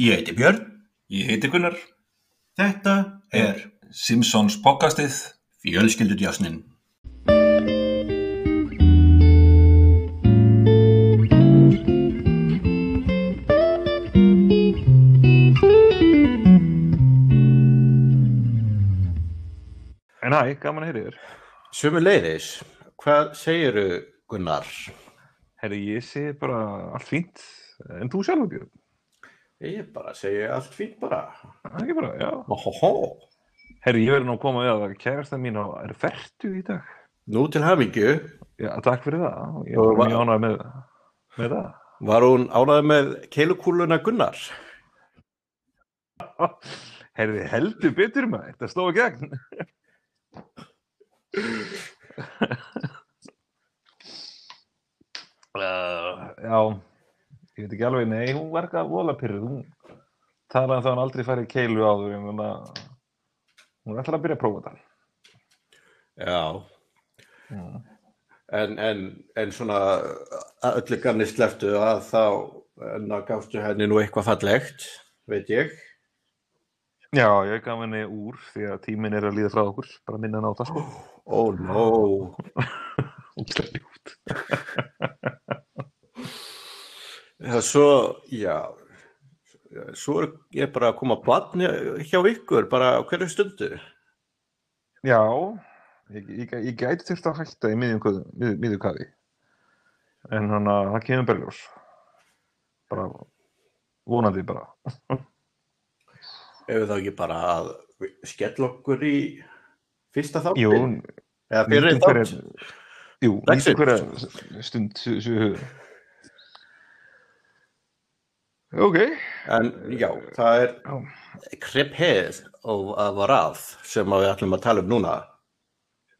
Ég heiti Björn. Ég heiti Gunnar. Þetta er Simpsons podcastið. Fjölskyldudjásnin. En hæ, gaman að heyri þér. Sumi leiðis, hvað segiru Gunnar? Herri, ég sé bara allt fínt. En þú sjálfur, Björn? Ég bara segi allt fínt bara. Það er ekki bara, já. Óhóhó. Herri, ég verði nú að koma við að kærasta mín á er færtu í dag. Nú til hamingju, Já, takk fyrir það. Ég Og var va- mjög ánægð með, með það. var hún ánægð með keilukúluna Gunnar? Herri, heldur betur maður. Þetta stóð í gegn. Uh, já, ég veit ekki alveg, nei, hún var eitthvað vola pyrruð, hún talaði um það að hann aldrei farið keilu þannig að hún er alltaf að byrja að prófa þetta. Já, Mm. en, en, en svona að öllu ganni sleftu að þá en að gafstu henni nú eitthvað fallegt, veit ég. Já, ég gaf henni úr því að tíminn er að líða frá okkur, bara minna hann á það sko. Oh, nó. Ógeðslega ljúft. Já, svo, já, svo er ég bara að koma að batni hjá ykkur, bara hverju stundu. Já, ég, ég, ég gæti þurft að hætta í miðjum, kafi, en hann að það kemur bara í ljós. Bara vonandi bara. Ef þá ekki bara að skella okkur í fyrsta þáttin? Jú, Eða fyrir þátt? jú, nýtum hverja stund við höfum. Ok, En já, það er að var að sem við ætlum að tala um núna.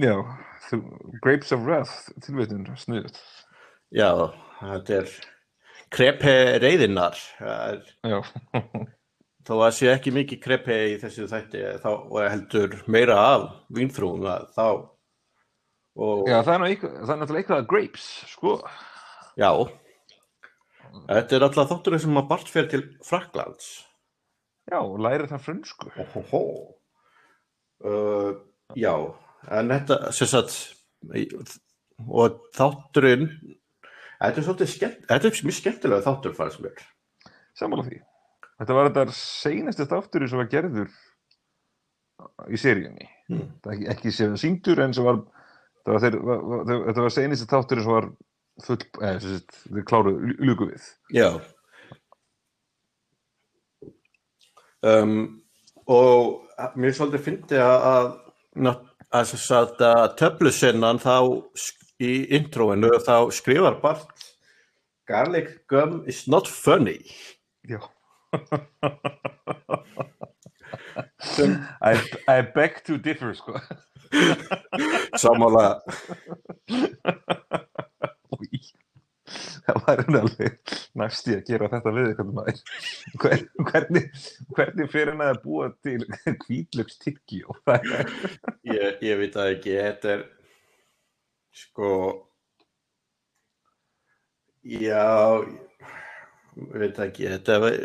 já, þú, Grapes of Wrath, tilveitun, snuðut. Já, þetta er krephe reyðinnar. Er, Já, þó að sé ekki mikið krephe í þessu þætti þá og heldur meira af vínþrúum þá og já, það er, eitthvað, það er náttúrulega eitthvað grapes, sko. já, þetta er alltaf þátturinn sem að Bart fer til Fraklands. Já, og læri það frönsku. Óhóhó. Uh, já, en þetta, sem sagt, og þátturinn, þetta er svolítið skemmt, þetta er mjög skemmtilega þáttur fannst mér. Sammála því. Þetta var þetta seinasti þátturinn sem var gerður í seríunni. Hmm. Það er ekki, ekki séð síndur en sem var, það var, þeir, var, þetta var seinasti þátturinn sem var full, eða sem sagt, þið kláruðu luku við. Já. Um, og mér svolítið fyndi að, að, að, sem sagt, að töflusinnan þá í introinu þá skrifar Bart Garlic gum is not funny. Já. I, I beg to differ, sko. samála Új. Það var hann alveg næsti að gera þetta við. Hver, hvernig, hvernig fyrir hann að búa til kvítlöks tyggjó? ég, ég veit það ekki, þetta er sko já veit ekki þetta er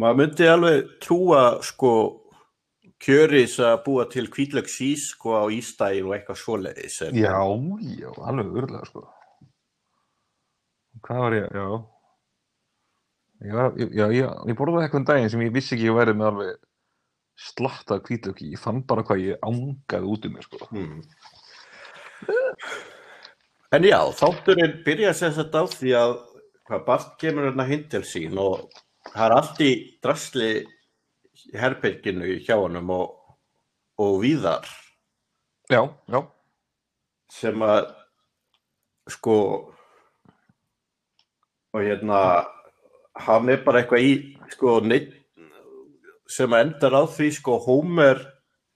maður myndi alveg trúa sko kjöris að búa til kvítlöksís sko á ístæðin og eitthvað svoleiðis en, Já, já, alveg örlega, sko. Hvað var ég, já. Já, já, já, já ég borðaði eitthvað um daginn sem ég vissi ekki að ég væri með alveg slatta kvítlöki. Ég fann bara hvað ég ángaði út um mér, sko. hmm. en já þátturinn byrja sem sagt á því að hvað Bart kemur hérna hinn til sín og það er allt í drasli í herberginu hjá honum og, og víðar. Já, já, sem að sko og hérna hann er bara eitthvað í sko neitt sem að endar á því sko Homer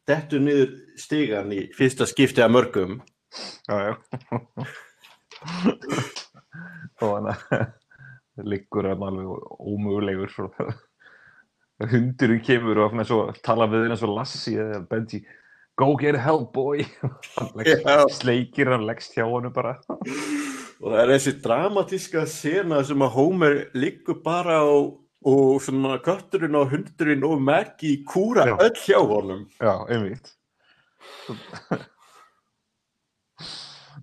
dettur niður stigan í fyrsta skipti að mörgum. Já, já. og hann liggur hann alveg ómögulegur svo hundurinn kemur og hann svo tala við hann eins og Lassi eða Benji. Go get help boy. Hann sleikir hann leggst hjá honum bara. Og það er þessi dramatíska sena sem að Homer liggur bara á og svona kötturinn og hundurinn og Maggie kúra Já. öll hjá honum. Já, einmitt.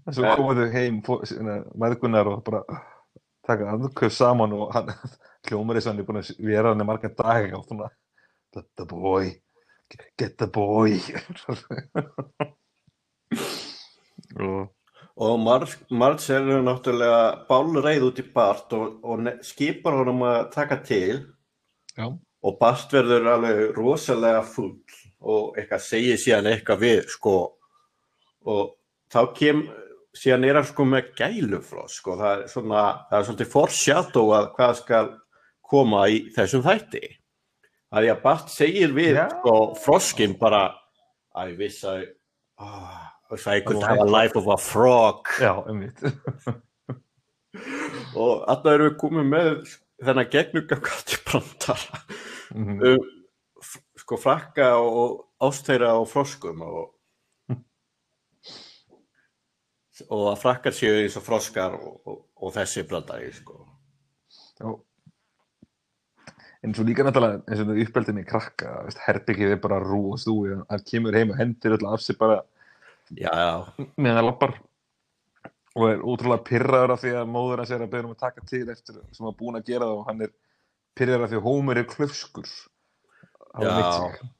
En- komu þau heim, maðgunar og bara taka andköf saman og hann hljómar þess að hann er búin að vera hann í marga daga og svona Get the boy, get the boy. og og Mar- Marcel er náttúrulega bálreið út í Bart og, og skipar honum að taka til. Já, og Bart verður alveg rosalega full og eitthvað segir síðan eitthvað við sko. Og þá kem síðan er hann sko með gælufloss sko það er svona, það er svolítið foreshadow að hvað skal koma í þessum þætti að Bart segir við Já. sko froskin bara I wish I oh, wish I could have a life of a frog já, einmitt. og alltaf erum við komið með þennan gegnugangandi brandara Mhm. um, f- sko frakka og ástæra og froskum og og að frakkar séu eins og froskar og, og, og þessi brandari sko. Já. En svo líka náttúrulega eins og þetta uppeldinni krakka, veist, herbyggið er bara rú og stúi, hann kemur heim og hendir öll af sér bara já, já, meðan það lappar og er útrúlega pyrraður af því að móður hans er að beða um að taka til eftir sem var búin að gera það og hann er pyrraður af því að Hómer er klöfskur Já. meitt sig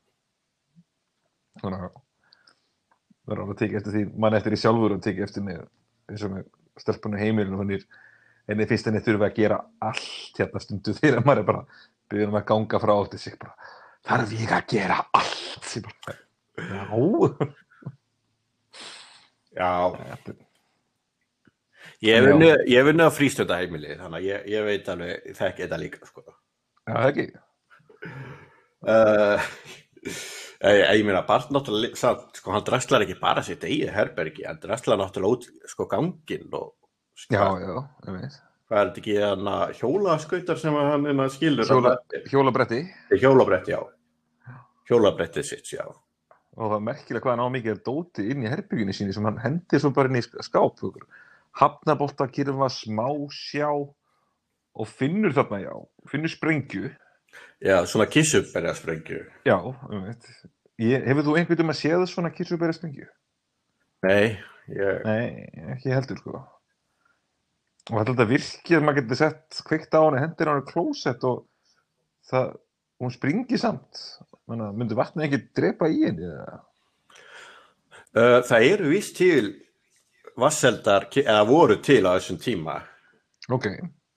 þannig að verður alveg að tekið eftir því mann eftir í sjálfur og tekið eftir með eins og með stelpunni heimilinu hann er enni fyrst henni þurfa að gera allt hérna stundu þegar maður er bara byrjum um að ganga frá átti sig bara þarf ég að gera allt Ég bara, já já ég hef vunnið- á frístöndahæmili þannig að ég, ég veit alveg, ég þekki þetta líka sko. Já, það ekki. uh, ég, meina Bart náttúrulega samt, sko, hann drastlar ekki bara sitt eigið herbergi, hann drastlar náttúrulega út sko ganginn og sko, Já, já, ég veit. Hvað er þetta ekki hann að hjólaskautar sem að hann innan skilur Hjóla, Hjóla... hjólabretti hjólabretti, já. Hjólabrettið sitt, já. Og það er merkilega hvað hann á mikið að dóti inn í herbygginu síni sem hann hendir svo bara inn í sk- skáp hafnabolta, kyrfa, smá sjá og finnur þarna, já, finnur sprengju. Já, svona kissubberja sprengju já, um veit Ég, hefur þú einhvern veginn að séð svona kissubæra sprengju? nei, ég, Nei, ekki heldur sko og þetta virkið að maður getur sett kveikt á henni, hendir á henni klósett og það, hún springi samt. Menna, myndi vatnið ekki drepa í henni eða? uh, það eru vist til vasseldar, eða voru til á þessum tíma. Ok,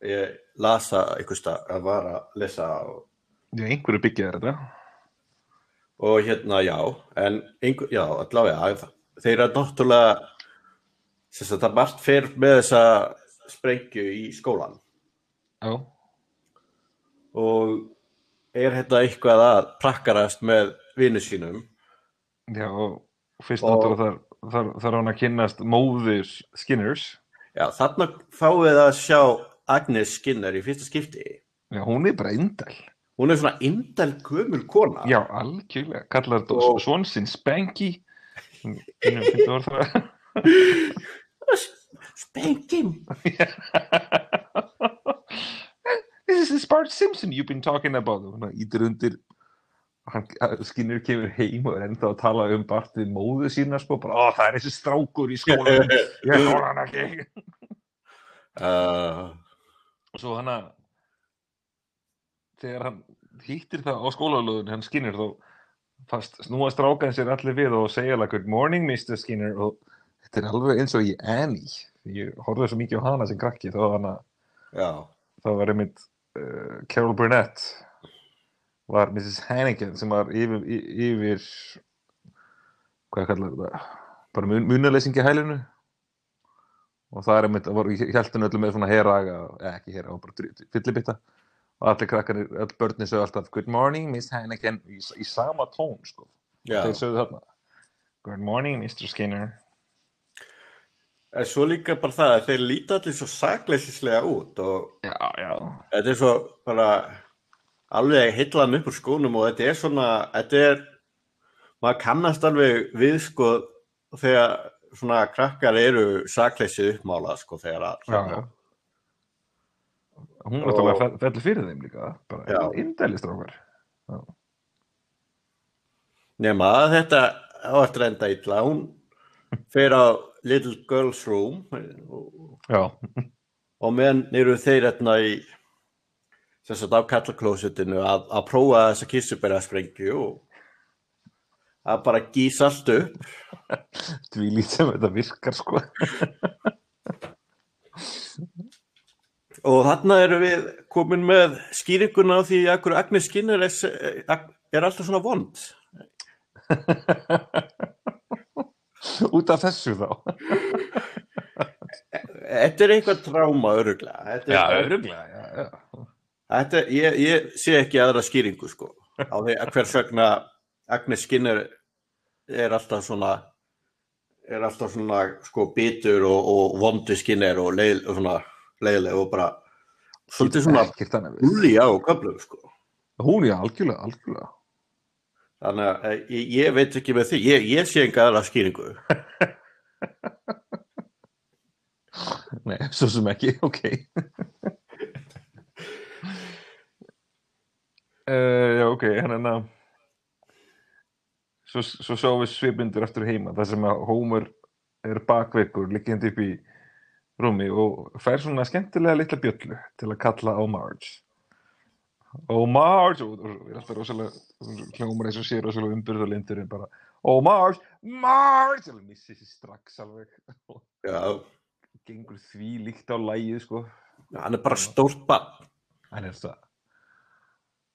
ég lasa stað að var að lesa og, já, einhverju byggja þetta. Og hérna já en einhver, já, allavega þeir eru náttúrulega það margt fer með þessa sprengju í skólan já, og er hérna eitthvað að prakkarast með vinnu sínum? Já, og fyrst náttúrulega þar, þar, þar hann að kynnast móðir Skinners. Já, þarna fáið við að sjá Agnes Skinner í fyrsta skipti. Já, hún er bara indæl. Hún er svona indæl gömul kona. Já, algjörlega, kallar þetta Og- svon sinn Spanky. Finnum finnum orð. Það Spanking. This is the Bart Simpson you've been talking about. Og hann ítir undir hann, Skinner kemur heim og er ennþá að tala um Bart við móðu sína sko, bara, ó, það er þessi strákur í skólanum. Ég þóla hann ekki. Uh, og svo hann að þegar hann hýttir það á skólalöðun hann Skinner þá fast snúa strákan sér allir við og segja like, good morning Mr. Skinner. Og þetta er alveg eins og í Annie ég horfði svo mikið á hana sem krakki þá var já, það var einmitt uh, Carol Burnett var Mrs. Hannigan sem var yfir, yfir hvað kallar þetta bara mun, munaleysingi hælinu og það er einmitt, það var hjæltinu öllu með svona heraga, ekki heraga, bara fyllibitta og allir krakkarnir, öll börnin sögðu alltaf good morning Miss Hannigan í, í sama tón sko, þeir sögðu þarna good morning Mr. Skinner En svo líka bara það að þeir líta allir svo sakleysislega út og já, já, þetta er svo bara alveg heillan upp úr skónum og þetta er svona, þetta er, maður kannast alveg við sko þegar svona krakkar eru sakleysið uppmálað sko þegar að já. hún Og- náttúrulega fellur fyrir þeim líka, bara Já. indælistrákar. Nema að þetta á eftir að enda illa, hún fer á Little Girl's Room og, og meðan eru þeir hérna í þess að á kallaklósitinu að, að prófa þessa kissubæra sprengju og að bara gís allt upp. því lítið sem þetta virkar, sko. Og þarna erum við komin með skýringuna á því að hverju Agnes Skinner er, er alltaf svona vond. Út af þessu þá. Þetta er eitthvað tráma öruglega. Þetta er, öruglega, já, já. Þetta, ég, ég sé ekki aðra skýringu sko á því að hvers vegna Agnes Skinner er alltaf svona er alltaf svona sko bitur og, og vondi Skinner og, leiðileg og bara svolítið svona Ekkert annað við. úli á köflum sko Hún, já, algjörlega, algjörlega. Þannig að eh, ég, veit ekki með því ég, ég sé enga aðra skýringu Nei, svo sem ekki, ok. uh, já, ok, er að svo, sjáum við svipmyndir eftir heima, þar sem að Homer er bakveikur, liggjandi upp í rúmi og fær svona skemmtilega litla bjöllu til að kalla á Marge. Ó Marge, og, og er alltaf rosalega hljómar eins og sér rosalega umbyrðulindur en bara, ó Marge, Marge, og missi sér strax alveg. Já, gengur því líkt á lægið sko. Hann er bara stórt bann hann er það.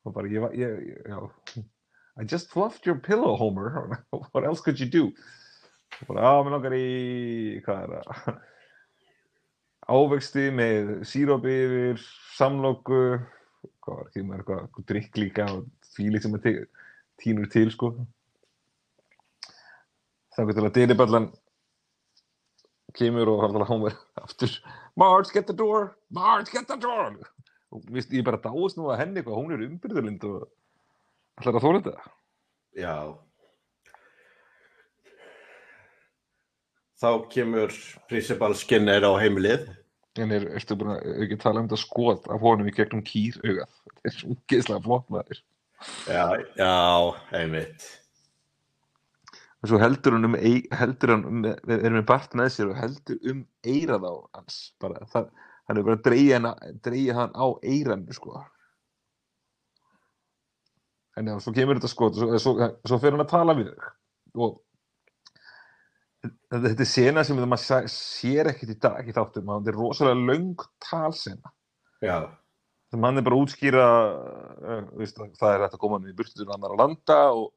Og bara ég var ég, ég, já. I just fluffed your pillow Homer. What else could you do? Og bara á mér langar í hvað er það? Ávexti með sírópi yfir samloku hvað var ekki með eitthvað, eitthvað drikk líka og líkt sem að tínur til sko. Þannig til að dyriballan kemur og hann Homer aftur Marge get the door, Marge get the door. Og vist, ég bara dáist nú að henni eitthvað, hún er umbyrðulind og ætlar að þóla þetta. Já. Þá kemur Principal Skinner á heimilið en er, ertu bara ekki að tala um þetta skot af honum í gegnum kýr augað þetta er svo geðslega flott maður. Já, já, einmitt. Og svo heldur hann um ei- heldur hann, um, við erum með Bart með sér og heldur um eirað á hans. Bara, það, hann er bara að dreigja hann, hann á eiranu sko. En já, svo kemur þetta skot og svo, svo, svo fer hann að tala við þau og þetta er sena sem maður sér ekkert í dag í þáttum, að þetta er rosalega löng talsena. Já, sem hann er bara að útskýra uh, veist, að það er hægt að koma með burtu til annar að landa og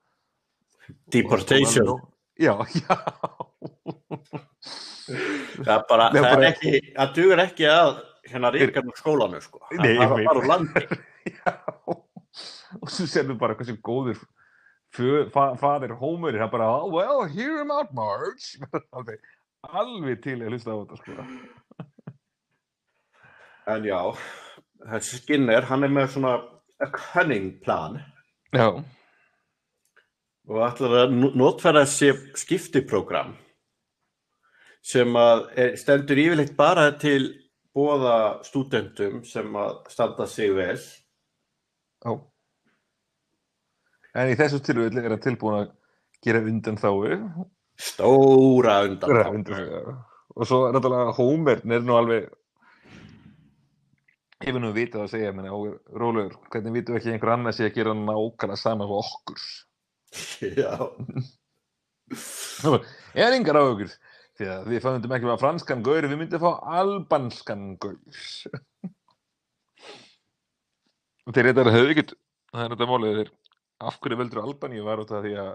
deportation. já, já. Það er bara, Nei, það bara- er ekki það dugur ekki að hérna ríkja með skólanu sko, Nei, það veit. bara úr landi. Já, og svo sérðu bara hversu góður fö- fa faðir Homer er bara, oh, well, hear him out, Marge. Alveg, alveg til að hlusta á þetta sko. en já, þessi Skinner hann er með svona a cunning plan. Já, og ætlar að no- notfæra sér skiptiprogram sem að er, stendur yfirleitt bara til bóða stúdendum sem að standa sig vel. Já en í þessu tilvæg er hann tilbúin að gera undan þáu stóra undan og svo náttúrulega Homer er nú alveg hefur nú vitað að segja menn, og Rólegur, hvernig vitum við ekki að einhver annar sé að gera nákvæmlega sama fyrir okkur? Já, er engar á okkur því að við fannum ekki með franskan gaur við myndum fá albanskan gaur. Og þeir þetta höfðu ekkert það er þetta málið þeir af hverju veldur Albaníu var út af því að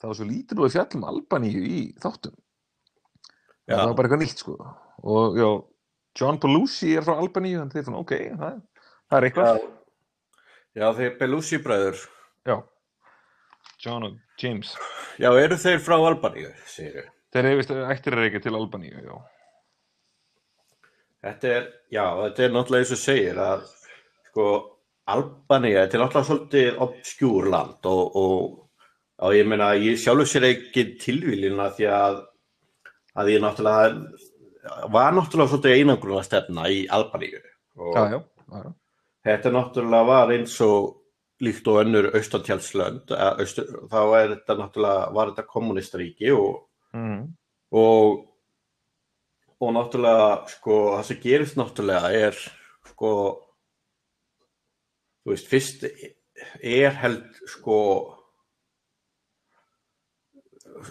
það var svo nú að fjallum Albaníu í þáttum? Já, það var bara eitthvað nýtt sko. Og já, John Belushi er frá Albaníu þannig þeir fann ok, það, það er eitthvað. Já, já þeir Belushi bræður. Já. John og James. Já, eru þeir frá Albaníu, segir þeir hefist ættir er ekki til Albaníu já. Þetta er, já, þetta er náttúrulega eins og segir að sko Albanía, þetta er náttúrulega svolítið obskjúr land og, og, og ég meina, ég sjálfur sér ekki tilvílina því að að ég náttúrulega var náttúrulega svolítið einangruna stefna í Albaníu og Já, já, já, þetta náttúrulega var eins og líkt og önnur austantjálslönd austur, þá er þetta náttúrulega var þetta kommunistaríki og, Mhm. og og náttúrulega sko það sem gerist náttúrulega er sko þú veist, fyrst er held sko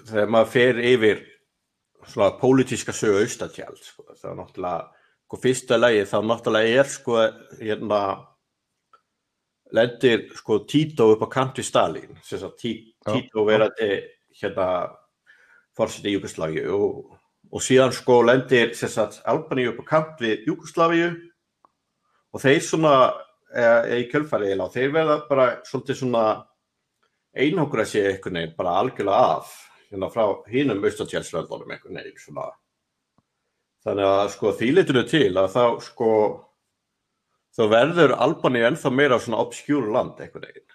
þegar maður fer yfir svona pólitíska sögu austatjál sko, það er náttúrulega sko fyrsta lagi þá náttúrulega er sko hérna lendir sko Tito upp á kant við Stalin Tí- Já, Tito verandi hérna fórseti Júgoslavíu og, og síðan sko lendir sem sagt Albaníu upp á kant við Júgoslavíu og þeir svona e, í kjölfæri eiginlega, þeir verða bara svolítið svona einhókur að sé einhvern veginn bara algjörlega af hérna frá hinum austatjálslöndunum einhvern veginn svona þannig að sko því litur til að þá sko þá verður Albaníu ennþá meira svona obskjúru land einhvern veginn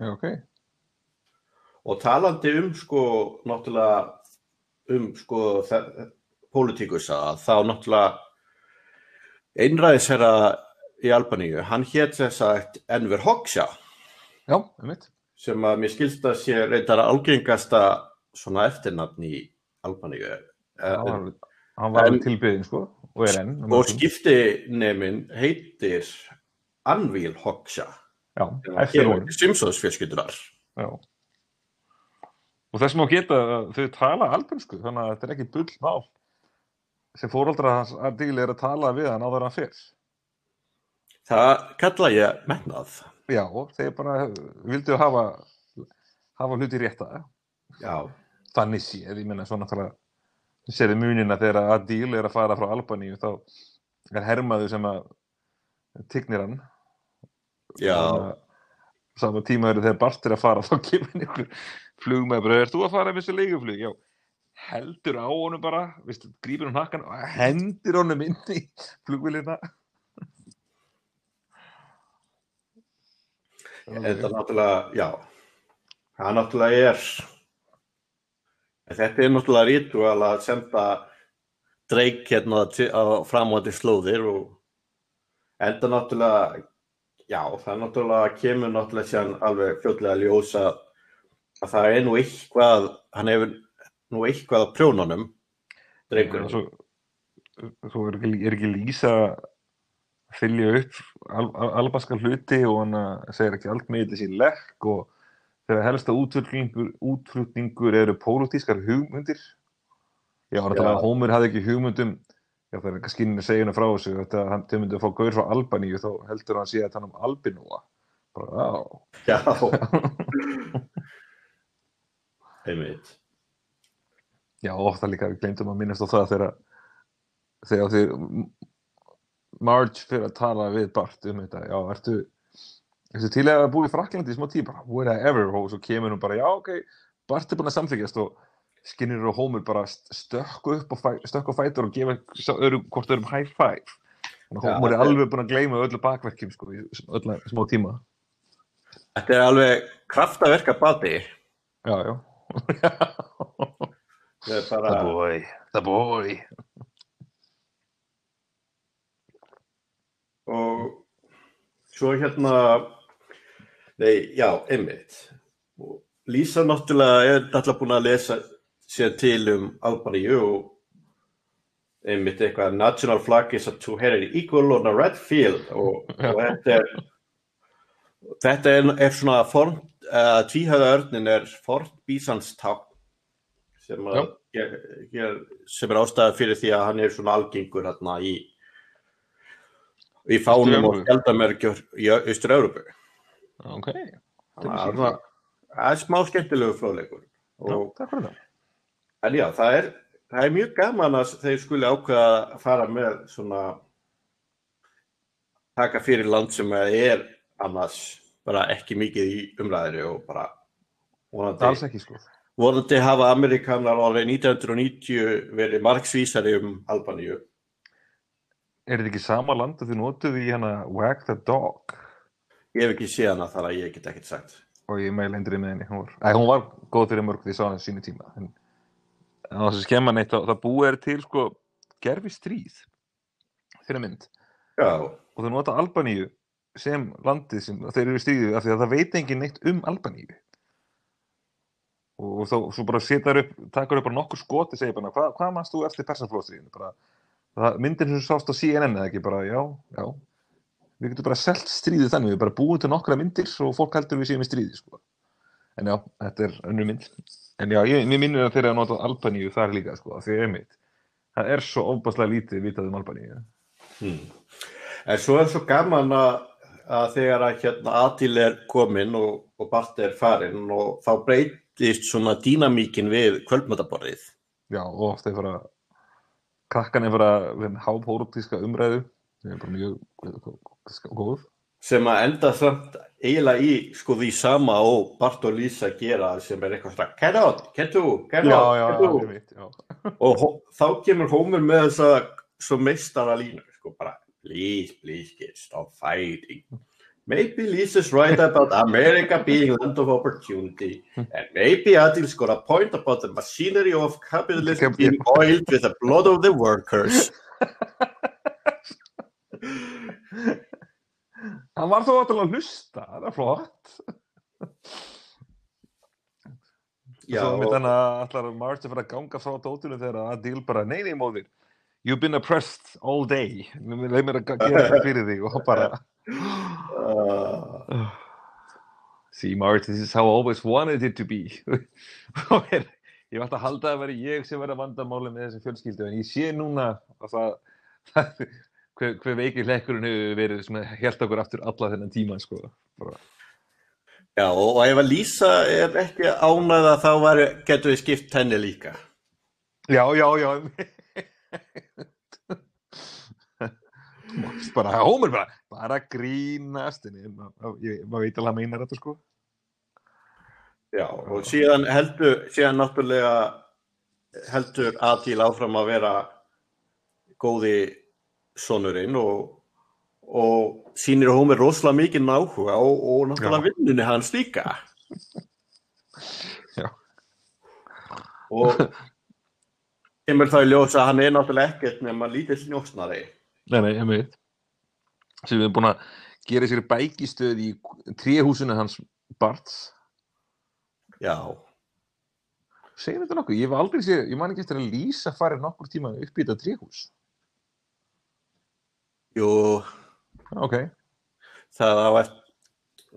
Já, ok. og talandi um sko náttúrulega um sko pólitíkusa þá náttúrulega einræðisherra í Albaníu, hann hétt þess að Enver Hoxha Já, um mitt. sem að mér skilst að sé reyndar algengasta svona eftirnafn í Albaníu Eh, var, hann var en- tilbyðin, sko, og er enn. um og skiptinemin heitir Anvil Hoxha Já, Já. Og þess má geta þau tala albansku, þannig að þetta er ekki bull mál sem fóraldra hans er að tala við hann en hann fyrr. Það kalla ég metnað Já, þeir bara vildu hafa, hafa hluti rétta. já, Þannig séð, ég minna svo náttúrulega sérði munina þegar að díli er að fara frá Albaníu þá er hermaður sem að tignir hann. já Þannig að Sama tíma eru þegar Bart er að fara þá kemur ykkur flugmaður er þú að fara með þessu leiguflug? Já, heldur á honum bara, veist, grípur hann hakkan og hendir honum inn í flugvélina. Þetta er náttúrulega, já, það náttúrulega er, en þetta er náttúrulega ritual að senda dreik hérna til- á framvændi slóðir og enda náttúrulega, já, það náttúrulega kemur náttúrulega sér alveg fljótlega ljósa að það er nú eitthvað, hann hefur nú eitthvað á prjónunum. Svo, svo er, ekki, er ekki lýsa að fylgja upp al, al, albanska hluti og hann að segir ekki allt með þessi lekk og þegar helsta útflutningur, útflutningur eru pólitískar hugmyndir. Já, er Já. að Hómur hafði ekki hugmyndum, já það er ekki skynni að segja henni frá þessu, þetta hann þau myndu að fá gaur frá Albaníu þá heldur hann sé að hann um Albinúa. Bara, já, einmitt. Já, það líka, við glemdum að minnast á það þegar, þegar þeir Marge fyrir að tala við Bart um þetta, já, ertu, ertu til að búa í Fraklandi í smá tíma, bara, whatever, og svo kemur hún bara, já, ok, Bart er búin að samþykjast og Skinner og Homer bara st- stökku upp og fæ, stökku á fætur og gefa öðrum, hvort öðrum high five. Já, Homer er alveg búin að gleyma öllu bakverkjum, sko, í öllu smá tíma. Þetta er alveg kraftaverka bati. Já, já. Það er bara... the boy, the boy. Og svo hérna nei, já, einmitt. Og Lísa náttúrulega er náttúrulega búin að lesa sér til um Albaníu og einmitt eitthvað national flag is a two-headed eagle on a red field. Og, og þetta er þetta er, er svona form, uh, tvíhæða örnin er fort sem, að, ger, ger, sem er ástæða fyrir því að hann er svona algengur hérna í í fánum og skjaldamerkjur í Austur-Európu. Ok, Það er smá skemmtilegu fróðleikur. já, Og, takk fyrir það. en já, það er, það er mjög gaman að þeir skuli ákveða að fara með svona taka fyrir land sem er annars bara ekki mikið í umræðinu og bara Alls vonandi, ekki, sko. vonandi hafa Amerikanar árið 1990 verið marksvísari um Albaníu. Er þetta ekki sama land að þið notuðu í hana Wag the Dog? Ég hef ekki séð hana þar að ég get ekkert sagt. Og ég meil endrið með henni. Hún var, æ, hún var góð fyrir mörg því ég sá á sínu tíma. En á þessu skemma neitt, þá- það búið er til sko gerfi stríð fyrir mynd. Já, Og og þau nota Albaníu sem landið sem þeir eru í stríðið af því að það veit engin neitt um Albaníu og þá svo bara setar upp, takar upp bara nokkur skoti segir bara, hvað, hvað mannst þú eftir persaflóðstríðinu bara, myndin sem sást á CNN eða ekki, bara, já, já við getum bara selt stríðið þannig, við bara búum til nokkra myndir og fólk heldur við séum í stríði sko. en já, þetta er önnur mynd en já, ég, mér minnir að þeirra að nota Albaníu þar líka, sko, því að einmitt það er svo ofbáslega lítið vitað um Albaníu Hmm. En svo er svo gaman að, að þegar að hérna Adil er kominn og, og Bart er farinn og þá breytist svona dýnamíkin við kvöldmötaborðið. Já, og er bara krakkan er bara hápórutíska umræðu sem er bara mjög góð. Sem að enda samt eiginlega í sko því sama og Bart og Lisa gera sem er eitthvað svona get out, get to, get Já, out, já, get já, to ég veit, já. Og þá kemur Homer með þessa svo meistara línu sko bara please, please kids, stop fighting maybe Lisa's right about America being land of opportunity. And maybe Adil's got a point about the machinery of capitalism being oiled with the blood of the workers. Hann var þó alltaf að hlusta, það er flott. Já, Svo mitt hann að allar að fara að ganga frá dóttunum þegar Adil bara, nei, nei, móðir You've been oppressed all day. Leif mér að gera þetta fyrir þig og bara uh, See, Marge, this is how I always wanted it to be. Ég var alltaf að halda að vera ég sem verða vandamáli með þessi fjölskyldu en ég sé núna að það, það hver, hver veikir hlekkurinn hefur verið sem held okkur aftur alla þennan tíma sko. bara, Já, og ef að Lísa er ekki ánæða þá getur við skipt henni líka. Já, já, já bara, Homer bara bara grínast en maður veit alveg að meina þetta sko Já, og síðan heldur, síðan náttúrulega heldur Adil áfram að vera góði sonurinn og, og sýnir Homer rosalega mikið náhuga og, og náttúrulega vinnunni hans líka. Já. Og kemur það í ljós að hann er náttúrulega ekkert nema lítill njósnari. Nei, nei, veit sem við erum búin að gera sér bækistöð í tríhúsinu hans Barts. Já, segir þetta nokkuð, ég hef aldrei séð ég man ekki eftir að lýsa farið nokkur tíma upp í þetta tríhús jú, ok, það eftir,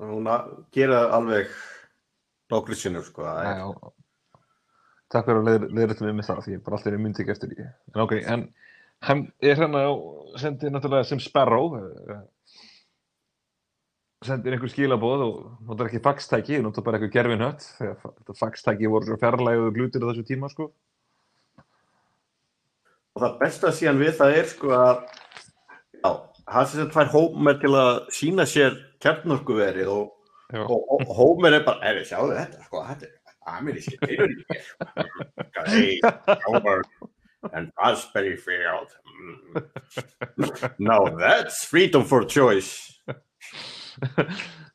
hún að gera alveg nokkru sinnum, sko. er- já takk fyrir að leiða þetta með mig það því ég bara alltaf er myndi ekki eftir því. En ok, en hann er hérna og sendir náttúrulega sem Sparrow eh, sendir einhver skilabóð og notar ekki faxtæki, notar bara eitthvað gerfin hött þegar faxtæki voru svo fjarlæguðu glutir á þessu tíma sko. Og það besta síðan við það er sko að já, hann sem fær Homer til að sína sér kjarnorkuverið og, og, og Homer er bara, er sjáðu þetta sko, þetta er í mér. Hey, Homer and Raspberry Field. Mm. Now that's freedom for choice.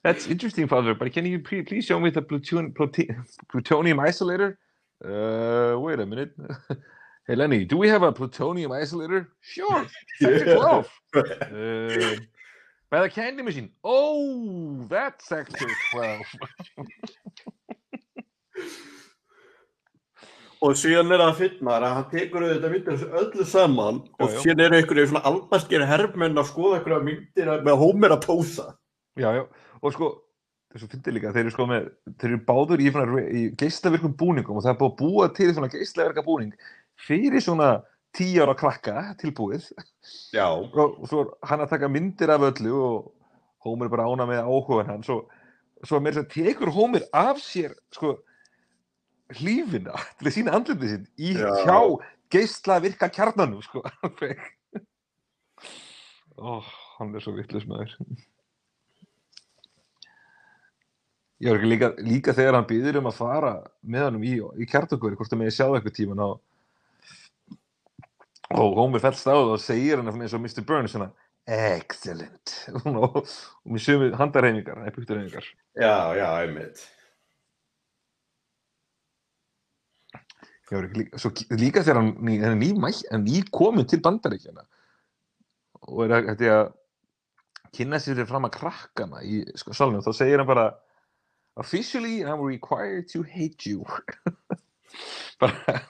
That's interesting, Father, but can you please show me the pluton- plute- plutonium isolator? Uh, wait a minute. hey, Lenny, do we have a plutonium isolator? Sure, Sector 12. Uh, by the candy machine. Oh, that's Sector 12. Og síðan er það finnar að hann tekur auðvitað myndir öllu saman og Já, já. síðan eru einhverju svona albaskir herrmenn að skoða einhverja myndir með Homer að pósa. já, já, og sko, þessu fyndi líka, þeir eru sko með, þeir eru báður í, í geislavirkum búningum og það er búið að búa til svona geislavirka búning fyrir svona tíu ára krakka tilbúið Já. og, og svo hann að taka myndir af öllu og Homer er bara ána með áhugan hans og svo með þess að tekur Homer af sér sko hlífina til að sína andlitið sinn í Já. hjá geisla virka kjarnanum sko ó, hann er svo vitlis maður ég var ekki líka, líka þegar hann býður um að fara með hann í, í kjartökveri hvort það með ég sjá það eitthvað tíman á og Homer fellst á það og segir hann eins og Mr. Burns svona excellent og, og með sömu handarreiningar epíkturreiningar Já, já, einmitt. Ég var ekki líka, svo líka þegar hann, hann er ný, mæ- hann ný komin til bandaríkjana og er að, að kynna sér fram að krakkana í sko, salnum, þá segir hann bara officially I'm required to hate you bara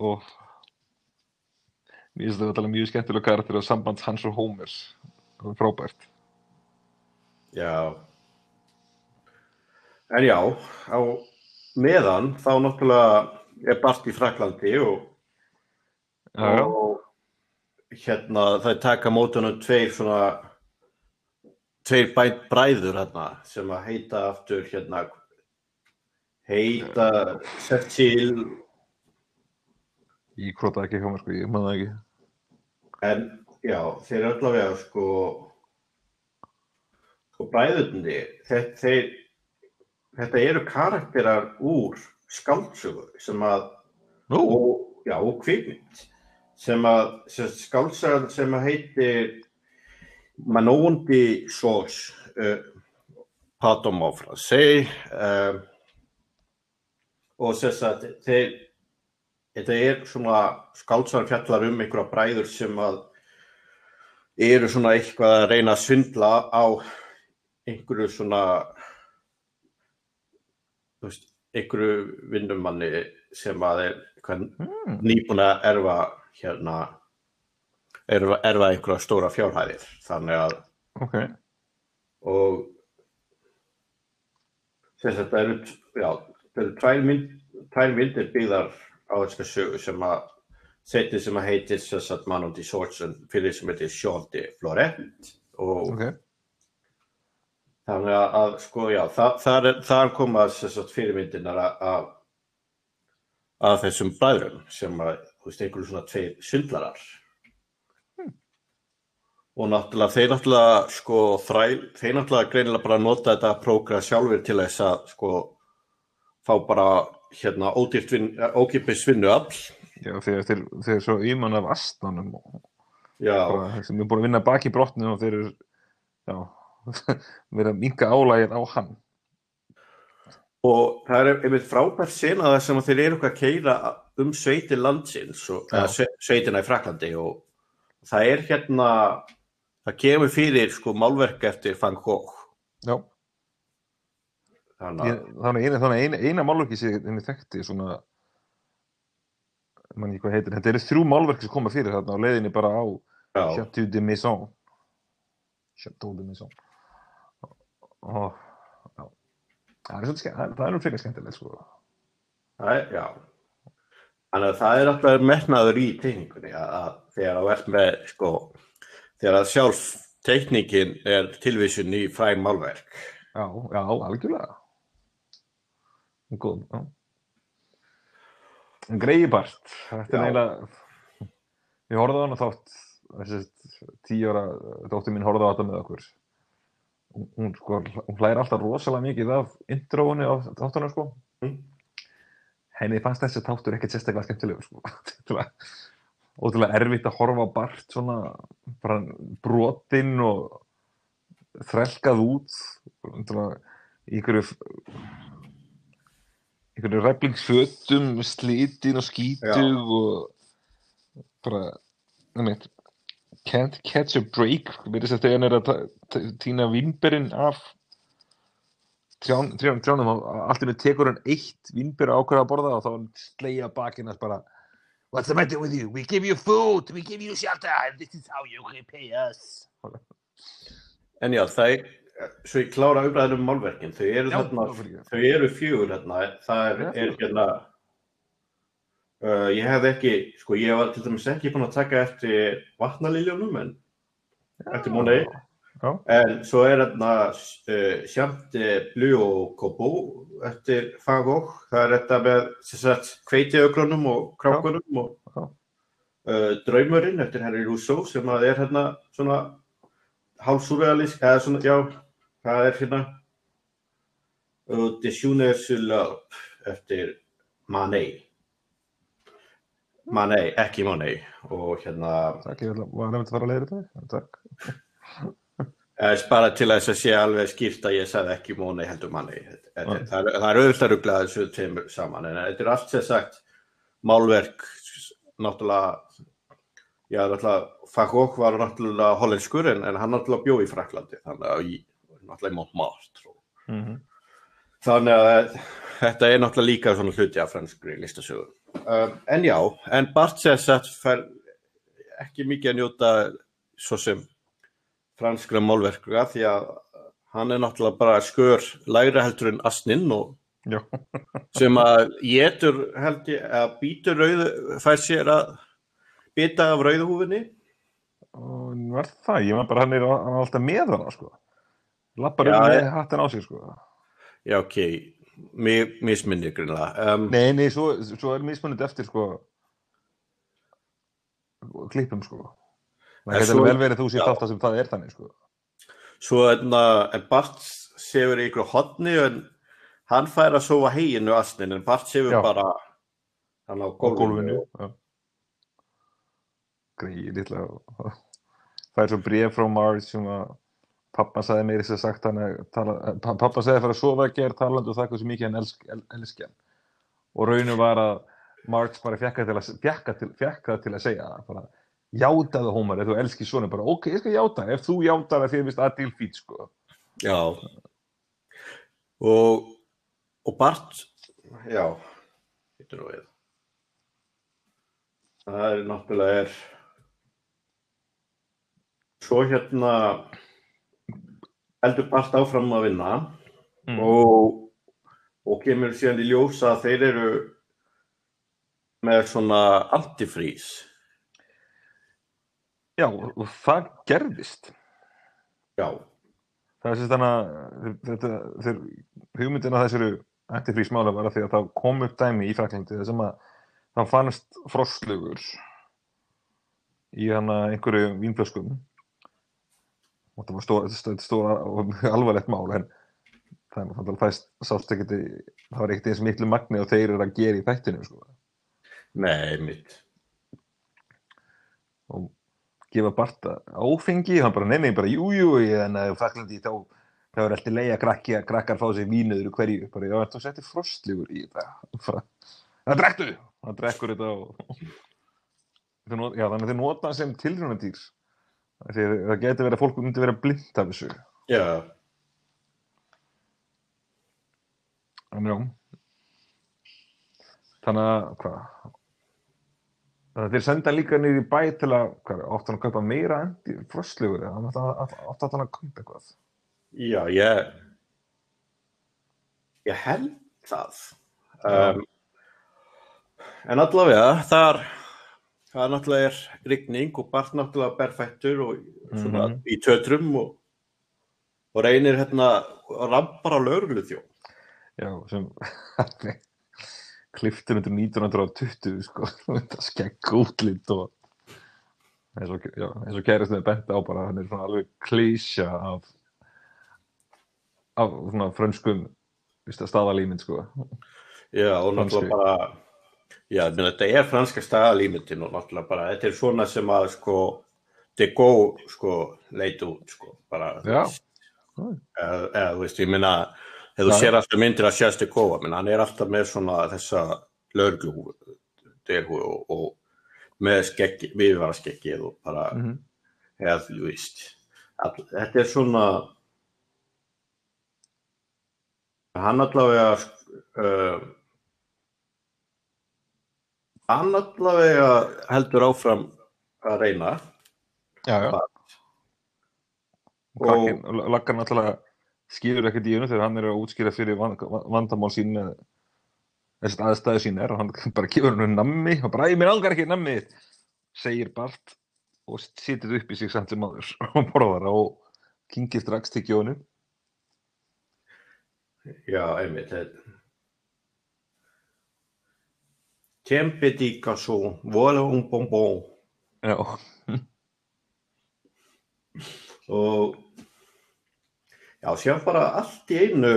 og mér finnst þetta alveg mjög skemmtilega karakter og samband hans og Homers það er frábært Já. En já, á meðan þá náttúrulega er Bart í Fraklandi og, já. og hérna það er taka mótunum tveir svona tveir bæ, bræður hérna sem að heita aftur hérna heita Cecil ég krótaði ekki hjá mér sko, ég það ekki en já, þeir eru allavega sko sko bræðurni þeir, þeir þetta eru karakterar úr skáldsögu sem að Nú, og, já, og kvikmynd. Sem að sem skálsagan sem að heitir Manóndi Sós uh, Patom á fransei uh, og þess að þeir þetta er svona skálsagan fjallar um einhverja bræður sem að eru svona eitthvað að reyna að svindla á einhverju svona veist, einhverju vinnumanni sem að er mm, nýbúin að erfa hérna erfa, erfa einhverja stóra fjárhæðir þannig að ok. Og þess að þetta eru tvær, mynd, myndir byggðar á þessa sögu sem að setið sem að heitir mann út í sortsun fyrir sem heitir Sjóndi Florent og ok, þannig að, að sko já það er, þar koma að fyrirmyndinar að, að þessum bræðrum sem að þú veist einhverju svona tveir syndlarar og náttúrulega þeir náttúrulega sko þræl, þeir náttúrulega greinilega bara nota þetta prógra sjálfur til þess að sko fá bara hérna ódýrt vin, ókipis vinnuafl. Já þeir, þeir, þeir eru svo ímann af astanum og já, bara, sem er búin að vinna baki brotnu og þeir eru já, verið að minka álægir á hann. Og það er einmitt frábært sena það sem að þeir eru eitthvað að keira um sveitir landsins og, sveitina í Fraklandi og það er hérna það kemur fyrir sko málverk eftir Van Gogh. Já, þannig ég, að þannig eina, þannig eina, eina málverki sem henni þekkti svona mann ekki hvað heitir, þetta eru þrjú málverki sem koma fyrir þarna á leiðinni bara á Chateau de Maison Chateau de Maison og já. Það er svolítið skemmt, það er- nú frekar skemmtilegt sko. Það er, já. Þannig að það er alltaf metnaður í teikningunni að, að þegar það ert með sko þegar að sjálf teikningin er tilvísun í fræg málverk. Já, já, algjörlega. Góð, já. En greiði bart þetta er eiginlega ég horfði á hana þátt þessi tíu ára dóttir mín horfði á þetta með okkur hún, sko, hún hlæðir alltaf rosalega mikið af intróinu á þáttunum sko. Mm. henni fannst þessi þáttur ekkert sérstaklega skemmtilegur sko. Ótrúlega- erfitt að horfa Bart svona bara brotinn og þrelkað út í einhverju einhverju ræflingsfötum slitin og skítug og bara nefnir, can't catch a break. Verið þess að þegar hann er að tína vínberinn af trján, trján, trjánum og allt innu tekur hann eitt vínber ákveða að borða og þá hann slegja bakinnast bara What's the matter with you? We give you food, we give you shelter, and this is how you repay us. En já, það er, svo ég klára umræðinu um málverkin, þau eru Já, þarna, þau eru fjögur hérna, það er, er hérna, uh, ég hefði ekki, sko, ég var til dæmis ekki búin að taka eftir vatnaliljónum, en eftir múnei, Já, en svo er hérna uh, Sjamte Blu og Kobo eftir Gogh, það er þetta með, sagt, kveitiögrunum og krákunum og Já. uh, Draumurinn eftir Henry Rousseau sem að er hérna svona hálfsúrealísk, eða svona, já, það er hérna. Og Desjúner Sulop eftir Manet Manet, ekki Manet og hérna takk, ég var nefnt að fara að leiða þetta. Takk. eh, bara til þess að sé alveg skýrt að ég sagði ekki Manet heldur Já. það er- er auðvitað að ruggla þessu tveimur saman en þetta er allt sem sagt málverk náttúrulega já, náttúrulega, Fagok var náttúrulega hollenskur en, en hann náttúrulega bjó í Fraklandi, þannig að í, náttúrulega í Montmartre. Mm -hmm. Þannig að þetta er náttúrulega líka svona hluti af franskri listasögu. Um, en já, en Bartsess fær ekki mikið að njóta svo sem franskra málverka því að hann er náttúrulega bara skör lægra heldur en asninn og Já. sem að getur held ég að býtur rauðu, fær sér að bita af rauðuhúfinni. Var það, ég var bara hann er, hann er alltaf með hana sko. Lappar um með hattin á sig sko. Já, ok, mér misminnir grunlega. Um, Nei, nei, svo, svo er mismunandi eftir sko klippum sko. Það getur vel verið þú sér alltaf sem það er þannig sko. Svo enna, en Bart sefur í ykkur hodni en hann fær að sofa heginu asnin en Bart sefur Já. bara hann á gólfinu. Greið, litla. Það er svo bréf frá Marge sem að pappa sagði meiri sér sagt hann að tala, pa- pappa sagði að fara að sofa að gera talandi og það hversu mikið hann elsk, el, elski hann. Og raunum var að Marge bara fekk það til að, það að segja það. Bara, játaðu Homer ef þú elskir svona. Bara, ok, ég skal játa. Ef þú játar að þið vist að til fít, sko. Já. Og, og Bart, já. Það er náttúrulega er svo hérna heldur Bart áfram að vinna Mm. og, og kemur síðan í ljós að þeir eru með svona antifrís. Já, og það gerðist. Já, Það er sérst þannig að hugmyndin að þessari antifrísmála var að því að það kom upp dæmi í Fraklandi sem að það fannst frostlugur í hana einhverju vínflöskum og það var stóra, stóra, stóra og alvarlegt mál en það, er það í- það var ekkert eins miklu magni og þeir eru að gera í þættinu sko. nei, mitt. og gefa Barta áfengi hann bara nefnir bara jú jú en að Fraklandi þá það er alltaf leið að krakki að krakkar fá sér vínuður hverju bara já þú setti frostlugur í Bara, það drektu hann drekkur þetta og já, þannig að þeir nota sem tilrunadýr því það getur verið að fólk myndi vera blind af þessu. Já, en já. Þannig að hvað? Þannig að þeir senda líka niður í bæ til að hvað, áttu hann að kaupa meira endi hann áttu hann að kaupa eitthvað? Já, ég, ég held það. Um, en allavega, þar, það náttúrulega er rigning og Bart náttúrulega berfættur og svona Mhm. í tötrum og, og reynir hérna og rampar á lögurlu þjó. Já, sem kliftur undir 1920 sko, þetta skegg útlitt og eins og, og kærist með benda á bara, hann er svona alveg klísja af af svona frönskum víst að staðalímynd sko Já, og náttúrulega bara, já, menn, þetta er franska staðalímyndin og náttúrulega bara, þetta er svona sem að sko, de Gaulle sko leit út sko, bara, eða, eða, þú veist, ég minna, ef þú sér alltaf myndir að sést de Gaulle, menn, hann er alltaf með svona þessa löglu derhú og, og með skeggi, viðvara skeggið og bara, Mhm. eða, þú veist, all, þetta er svona, hann allavega, uh, hann allavega heldur áfram að reyna. Já, já. Og- laggar náttúrulega skýrur ekkert í hennu þegar hann er að útskýra fyrir van- vandamál sín þessast aðstæðu sín er og hann bara gefur hennu nammi og bara, "Æ, mér langar ekki nammi segir Bart og situr upp í sig samt sem maður og borðar og kingir strax til gjónu. Já, einmitt. þetta- Tempe di garçon, voilà un bonbon. Já, Og já, sér bara allt í einu,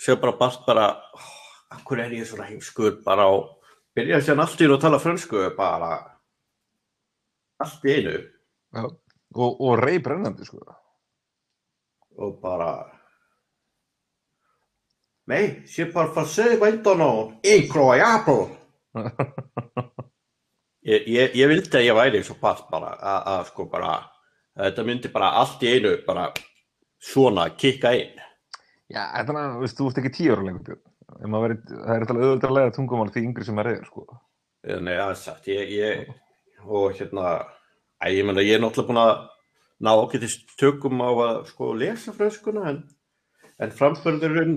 sér bara bast bara, oh, akkur er ég svona heimskur bara og byrja sér allt í einu að tala frönsku bara, allt í einu já. Og, og rey brennandi sko og bara, mais c'est pas français maintenant, incroyable. Ég, ég, ég vildi að ég væri svo pass bara að, að sko bara að þetta myndi bara allt í einu bara svona kikka inn. Já, þetta er, veist, þú ert ekki tíu ára lengur, verið, það er alltaf auðvitað að læra tungumál því yngri sem maður er, sko. Nei, það er sagt, ég, ég og hérna, æ, ég menna ég er náttúrulega búin að ná ágætist tökum á að sko lesa frönskuna en, en framförðurinn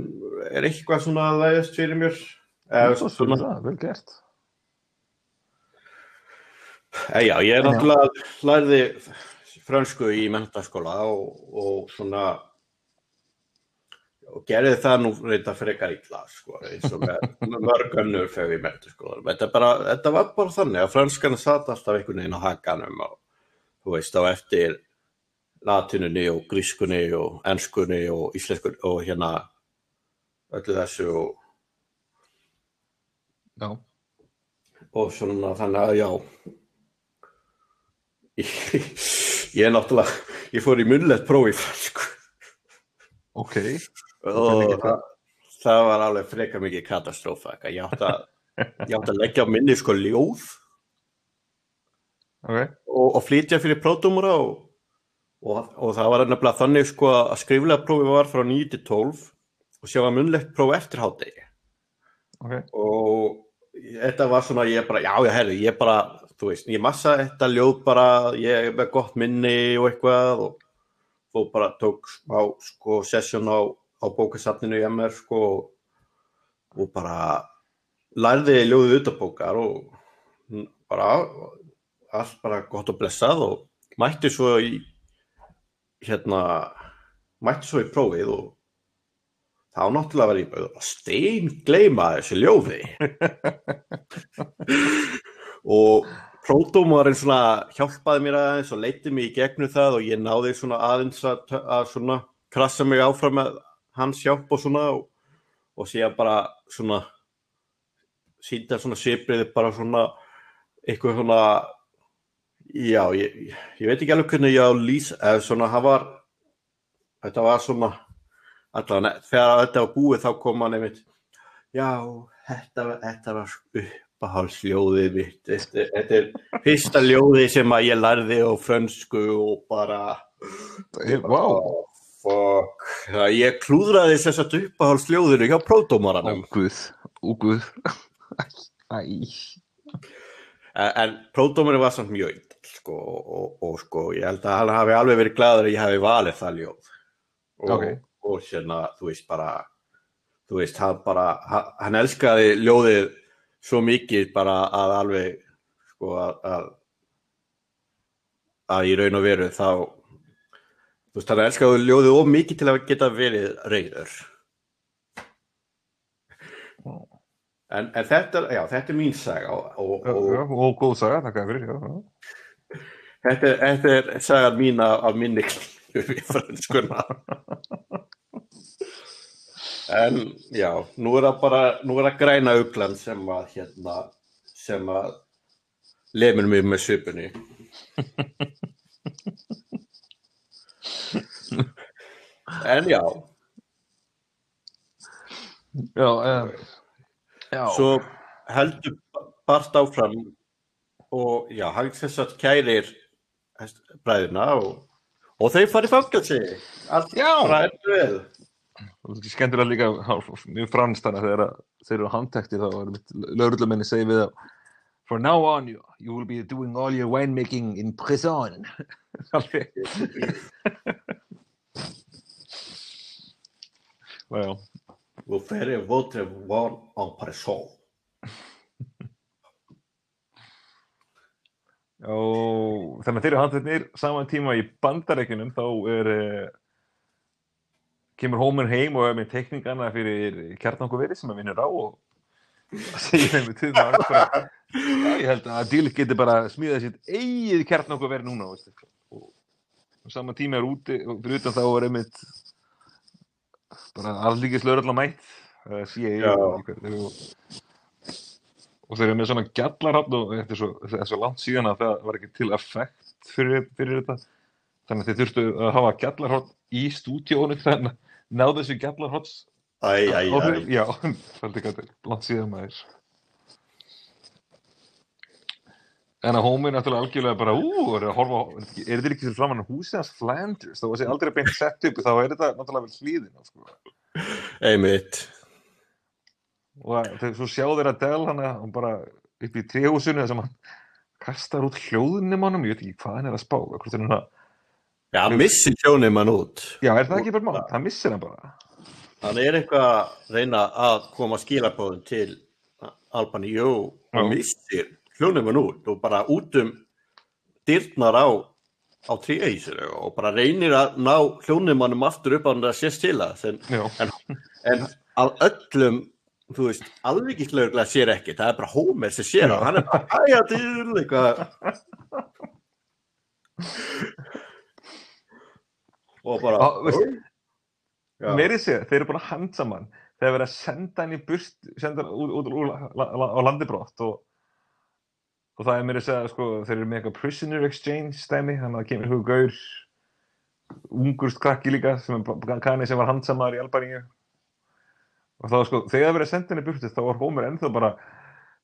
er eitthvað svona að læðast fyrir mér. Eða, Svo svona, það, vel gert. E, já, ég er náttúrulega lærði frönsku í mentaskóla og, og svona og gerði það nú reynda frekar illa sko, eins og mörg önnur þegar ég menti sko. þetta, bara, þetta var bara þannig að franskan satt alltaf einhvern veginn á hakanum og þú veist á eftir latinunni og grískunni og enskunni og íslenskunni og hérna öllu þessu og, Já. og svona þannig að já ég, er náttúrulega ég fór í munnlegt próf í fransku Ok. og það, það var alveg frekar mikið katastrófa ég átti að, að leggja á minni sko ljóð Ok. og, og flytja fyrir pródúmura og, og, og það var nefnilega þannig sko að skriflega prófi var frá 9 til 12 og sjá að munnlegt próf eftir hátegi Ok. og þetta var svona ég bara, já já herri, ég bara þú veist, ég massa þetta ljóð bara ég er með gott minni og eitthvað og þú bara tók smá sko sesjón á, á bókasafninu í MR sko og bara lærði ljóðið utabókar og bara allt bara gott og blessað og mætti svo í hérna mætti svo í prófið og þá náttúrulega var ég bara stein gleyma þessu ljóði. Og pródómarinn svona hjálpaði mér aðeins og leiti mig í gegnum það og ég náði svona aðeins að, að svona krassa mig áfram með hans hjálp og svona og, og síðan bara svona sínda svona svipriði bara svona eitthvað svona já, ég, ég veit ekki alveg hvernig ég á lýsa eða svona, hann var þetta var svona allavega, þegar þetta var búið þá kom hann einmitt já, þetta, þetta var uppahálsljóðið mitt þetta, þetta er fyrsta ljóðið sem að ég lærði á frönsku og bara oh, fuck það ég klúðraði þess að uppahálsljóðinu hjá pródómaranum guð. Ó, guð. Æ. en, en pródómarinn var samt mjög sko, og, og, og sko, ég held að hann hafi alveg verið gladur að ég hafi valið það ljóð og, Ok. Og hérna, þú veist bara þú veist, hann bara hann, elskaði ljóðið svo mikið bara að alveg sko að, að að í raun og veru þá þú veist, hann elskaði ljóðið of mikið til að geta verið reyður en, en þetta, já, þetta er mín saga og, og, og og góð saga, þér fyrir. Þetta, þetta er sagan mín af, minni klínu við franskuna. En já, nú er það bara, nú er það græna uglan sem að hérna, sem að lemur mig með svipunni. En já, Já, um, já. svo heldur part áfram og já, hann þess að kærir bræðina og, og þau farið fangelsi. Allt Já. bara er vel. Það er skemmtilega líka mjög að þegar að þeir eru handtekti þá er mitt lögreglumenni segi við þá For now on you, you will be doing all your winemaking in prison. Alveg. Já, já. Vous ferez votre vol en prison. Og þannig að þeir eru handteknir saman tíma í bandarækjunum þá er uh, kemur Homer heim og er með tekningana fyrir kjarnanguveri sem hann vinnur á og segir þeim við það já, ég held að Díl geti bara smíðað sitt eigið kjarnanguveri núna veistu. og, saman tíma er úti og fyrir utan þá er einmitt bara allíkis lögurlega mætt uh, CIA Já. og, og, þeir eru með svona gjallarhafn og þetta er svo, er svo langt síðan að það var ekki til effekt fyrir, fyrir þetta þannig að þeir þurftu að hafa gjallarhafn í stúdíónu þannig að ná þessu gjallarhafns Æ, æ, æ. áhrif já, það er langt síðan maður En að Homer náttúrulega algjörlega bara, ú, er er þetta ekki fyrir framann húsið hans Flanders, þó að sé aldrei beint sett upp, þá er þetta náttúrulega vel hlýðin, sko. einmitt. Og að, þegar svo sjá þeir að Del hann, hann bara upp í tréhúsinu þar sem hann kastar út hljóðunum honum, ég veit ekki hvað hann er að spá, er hann að, Já, hann missir sjónið mann út. já, er það ekki bara mál, hann missir hann bara. Hann er eitthvað að reyna að koma skilabóðum til Albani, jú, Já. missir hljónum hann út og bara út um dyrnar á, á tríahísinu og bara reynir að ná hljónum hannum aftur upp á hann að sést til það. En, en, en af öllum, þú veist, alvíkislaugulega sér ekki, það er bara Homer sem sér hann, hann er bara, æja, dýr, eitthvað. og bara, Á, meiri segja, þeir eru búin að handa saman, þeir verið að senda hann í burt, senda hann út, út, út la- la- á landibrott og, og það er meiri segja, sko, þeir eru með eitthvað prisoner exchange stæmi, þannig að það kemur hugaur, ungurst krakki líka, sem er kanni sem var handsamaður í Albaníu. Og þá, sko, þegar það verið að í burtu, þá var Homer ennþá bara,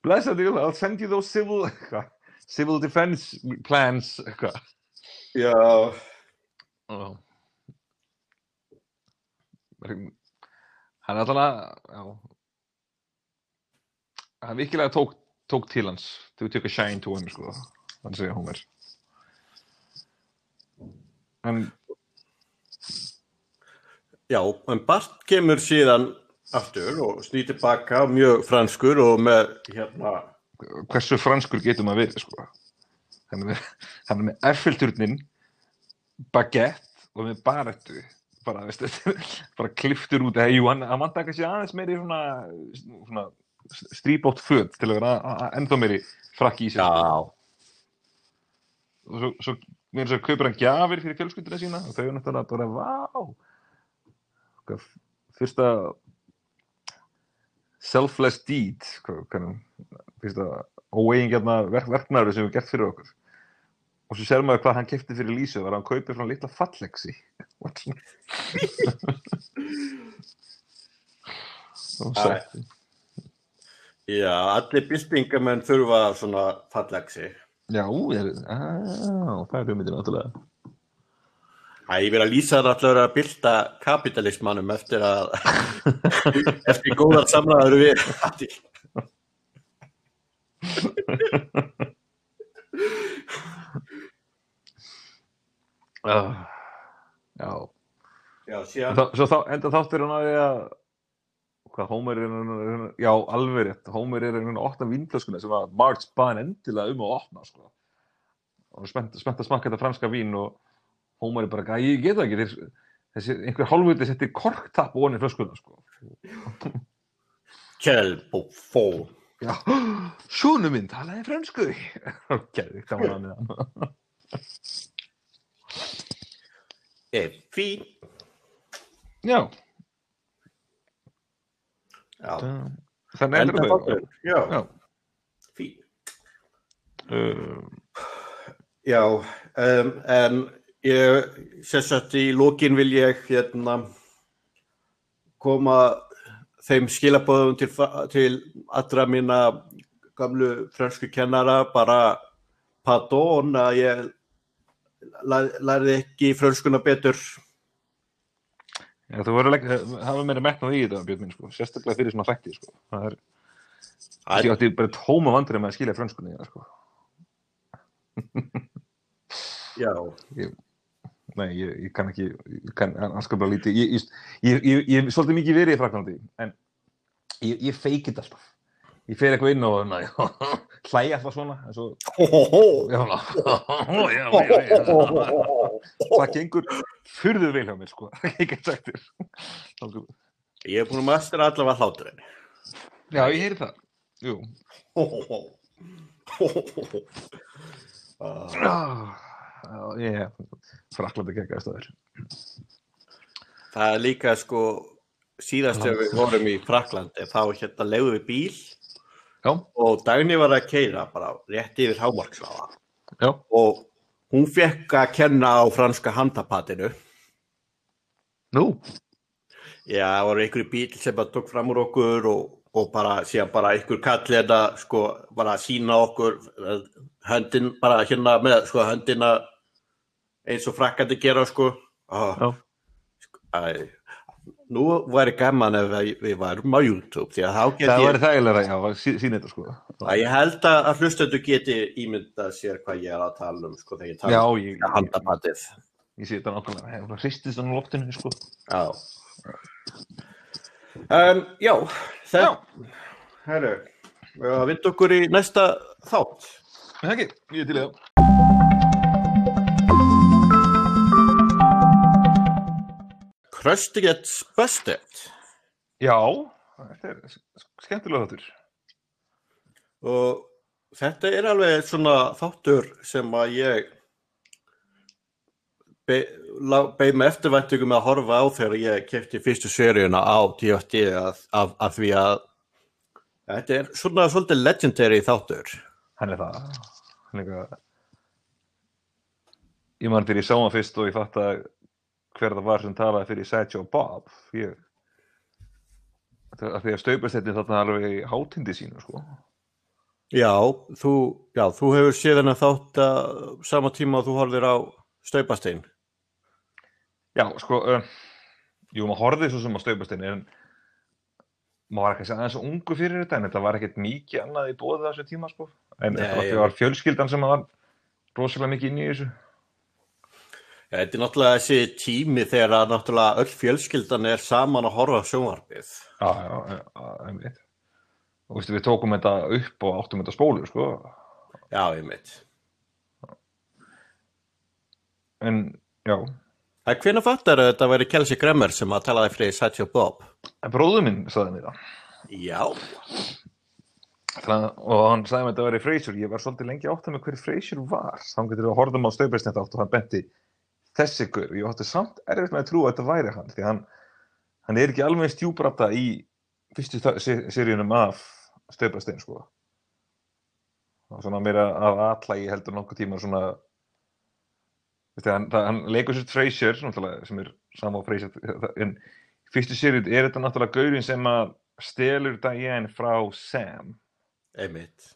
blessa you, I'll send you those civil, eitthvað, civil defense plans, eitthvað. Já, Já. Hann er alltaf, já, hann virkilega tók, tók til hans, þú tök að shine to him, sko, hann segja Homer. En, já, en Bart kemur síðan aftur og snýtir baka mjög franskur og með hérna, hversu franskur getur maður verið, sko? Hann er með, hann er með Eiffelturnin, baguette og með barettu, bara, veistu, bara kliftur út, hei, jú, hann, hann vant ekki að sé aðeins meiri svona, svona stríbótt föt til að vera ennþá meiri frakki í sig. já, og svo, svo mér þess að kaupir hann gjafir fyrir fjölskylduna sína. Og þau er náttúrulega bara, vá! Fyrsta selfless deed fyrsta óeigingjarna verk, verknæður sem við gert fyrir okkur. Og svo sér maður hvað hann kefti fyrir Lísu var að hann kaupir frá litla fallexi. Og sætti já, allir byltingamenn þurfa svona fallegsi. já, er, á, það er hugmyndin náttúrulega Æ, ég verið að lýsa það allavega að bylta kapitalismannum eftir að eftir góðar samræður við uh, já Já, síðan Þá, svo þá, enda þáttur hann á því að hvað, Homer er hann, já, alveg rétt Homer er að opna vínflöskuna sem að Marge baði hann endilega um að opna sko. og spennt, spennt að smakka þetta franska vín og Homer er bara, "Gæ, ég get það ekki þeir, þessi, einhver hálfviti setti korktapp ofan í flöskuna sko. Kjell Buffon já, sjónu minn talaði fransku Geðvikt, það var hann hann? Er fín já, Já, þannig endur þau Já, já, fín uh, Já, um, en ég, sagt í lókin vil ég hérna koma þeim skilabóðum til, til allra mína gamlu fransku kennara bara pardon að ég læ- lærði ekki franskuna betur. Já, þú verður að hafa meira metnað í þetta, Björn minn, sko. sérstaklega fyrir svona þætti. Sko. Það er, ég átti bara tóma vandrið með að skilja frönskunni. já, Sko. Já, Nei, ég, ég kann ekki, ég kann anskaplega lítið. Ég, ég, hef svolítið mikið verið í Fraklandi, en ég, ég feikit alltaf. Ég fer eitthvað inn og na, hlæja alltaf svona, en svo, það gengur furðu vel hjá mér, sko, ég er búin að mastera allavega hláturinn. Já, ég heyri það. Jú. Ah, ég Fraklandi geggaði stöður. Það er líka sko síðast þegar við vorum í Fraklandi þá hérna leiðum við bíl. Já, og Dagný var að keira bara rétt yfir hámarksláða og hún fekk að kenna á franska handapatinu. nú, Já, það voru einhverju bíl sem bara tók fram úr okkur og og bara síðan bara einhver kall hérna sko bara sína okkur eh, höndin bara hérna með sko höndina eins og frakkandi gera sko oh. Æ, nú væri gaman ef við, varum á YouTube því að þá get Það ég væri þægilega, að sí- sýna þetta sko. að ég held að hlustendur geti ímyndað sér hvað ég er að tala um sko þegar ég tala Já, um ég, ég, handapatið ég sé þetta nákvæmlega. Það hristist þannig loftinu, sko. Já um, Já, þetta Herru, við að vinda okkur í næsta þátt Það ekki, ég er til í það. Krusty gets busted Já, þetta er skemmtilega þáttur. og þetta er alveg svona þáttur sem að ég be- lá- beið með eftirvæntingum að horfa á þegar ég kefti fyrstu seríuna á D.O.D. af, því að þetta er svona svolítið legendary þáttur Hann er það. Hann er eitthvað... Ég man þegar ég sá hann fyrst og ég fatt að hver það var sem talaði fyrir Sideshow Bob. Ég... Er að því að staupast þetta þarna alveg í hátindi sínu, sko. Já, þú, já, þú hefur séð hennar þátt að sama tíma að þú horfir á staupastein. Já, sko, uh, jú, maður horfði svo sem á staupastinni, en maður var ekki að aðeins ungu fyrir þetta, en þetta var ekkert mikið annað í bóðið þessu tíma, sko. En Nei, þetta var, var fjölskyldan sem var rosalega mikið inn í þessu. Þetta er náttúrulega þessi tími þegar að náttúrulega öll fjölskyldan er saman að horfa á sjónvarpið. Já, já, einmitt. Og veistu, við tókum þetta upp og áttum þetta spólu, sko. Já, veit. En, já, Það er hvernig fattar að þetta væri Kelsey Grammer sem að talaði fyrir Satchel Bob? en bróður minn sagði mér það. Já. það. Og hann sagði mér að þetta væri Frasier. Ég var svolítið lengi átt að með hver Frasier var. Þá getur við að horfðum á stöðbæsnett átt og hann benti þessi gur. Ég átti samt erfitt með að trúa að þetta væri hann. Því hann, hann er ekki alveg stjúbrata í fyrstu seríunum af stöðbæstin, sko. Svona meira af allægi heldur nokkuð tíma svona Veistu, hann, það, hann leikur sér Frasier náttúrulega, sem er sama á Frasier en fyrstu sérið er þetta náttúrulega gaurinn sem að stelur Diane frá Sam Einmitt.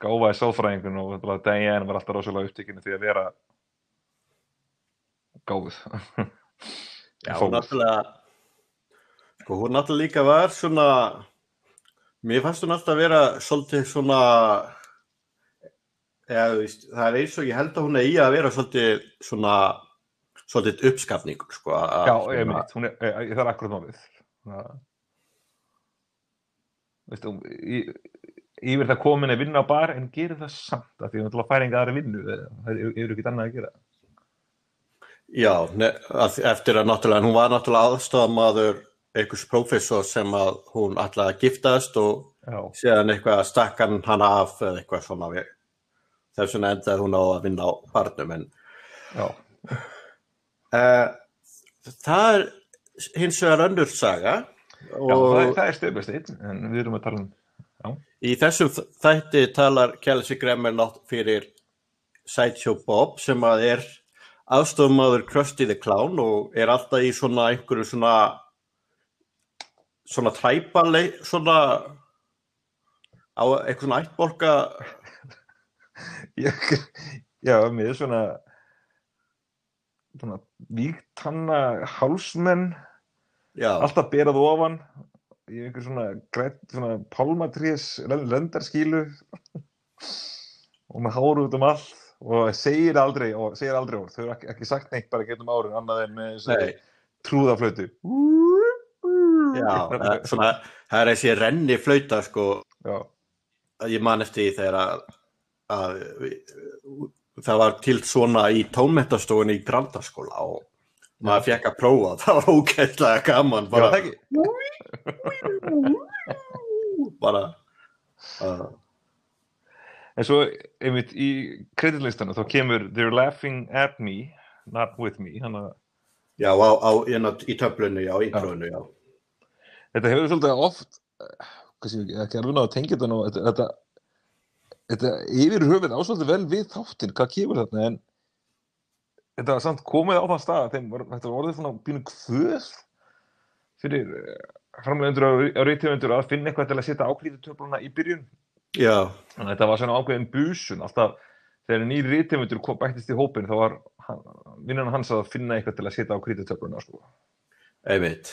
gáfaði sálfræðingun og Diane var alltaf rosalega upptekinu því að vera gáfuð Já, hún náttúrulega, sko, hún náttúrulega líka var svona, mér fannst hún alltaf vera svolítið svona, eða, þú veist, það er eins og ég held að hún eigi að vera svolítið svona, svolítið uppskafningur, sko. að- Já, ég mynd, hún er, ég, það er akkurat málið Það- Veistu, í- yfir það komin að vinna á bar en gerir það samt af því að náttúrulega færi enga aðra vinnu það er yfir ekkert annað að gera Já, að, eftir að náttúrulega, hún var náttúrulega aðstofamaður einhvers prófessor sem að hún að giftast og Já, síðan eitthvað stakkan hana af eða eitthvað svona við. Þess vegna endaði hún á að vinna á barnum en já, uh, það er hins vegar önnur saga já það, er, er stöðbæst en við erum að tala um í þessum þætti talar Kelsey Grammer nátt fyrir Sideshow Bob sem að er aðstofamaður Krusty the Clown og er alltaf í svona einhverju svona svona træpalei svona á eitthvað svona ættbolka Já, mér er svona svona víktanna hálsmenn já, alltaf berað ofan í einhver svona svona pálmatrés lendarskílu og með háru út um allt og segir aldrei og segir aldrei orð, þau eru ekki, ekki sagt neitt bara getum árin annað en með trúðaflötu já svona, það er þessi renni flauta sko. Já, ég man eftir því þegar að, að það var til svona í tónmentastofunni í Grandaskóla og maður fekk að prófa. Það var ógætlega gaman já, bara, ekki. Bara uh, en svo einmitt í kreditlistanum þá kemur They're laughing at me not with me að já, á, á, á- í töflunni, já, í trónu, já þetta hefur svolítið oft ekki- alveg náðu að tengja þetta nú þetta, þetta, þetta yfir höfuð ásvöldi vel við þáttin hvað kemur þarna en þetta var samt komið á þann stað að þeim var, þetta var orðið svona bínu kvöð fyrir eh, framleiðendur og og rithöfundur að finna eitthvað til að setja ákrítutöfluna í byrjun. Já, Þannig að þetta var svona ákveðin busun alltaf þegar rithöfundur kom bættist í hópin þá var vinnan hans að finna eitthvað til að setja á krítutöfluna sko. einmitt.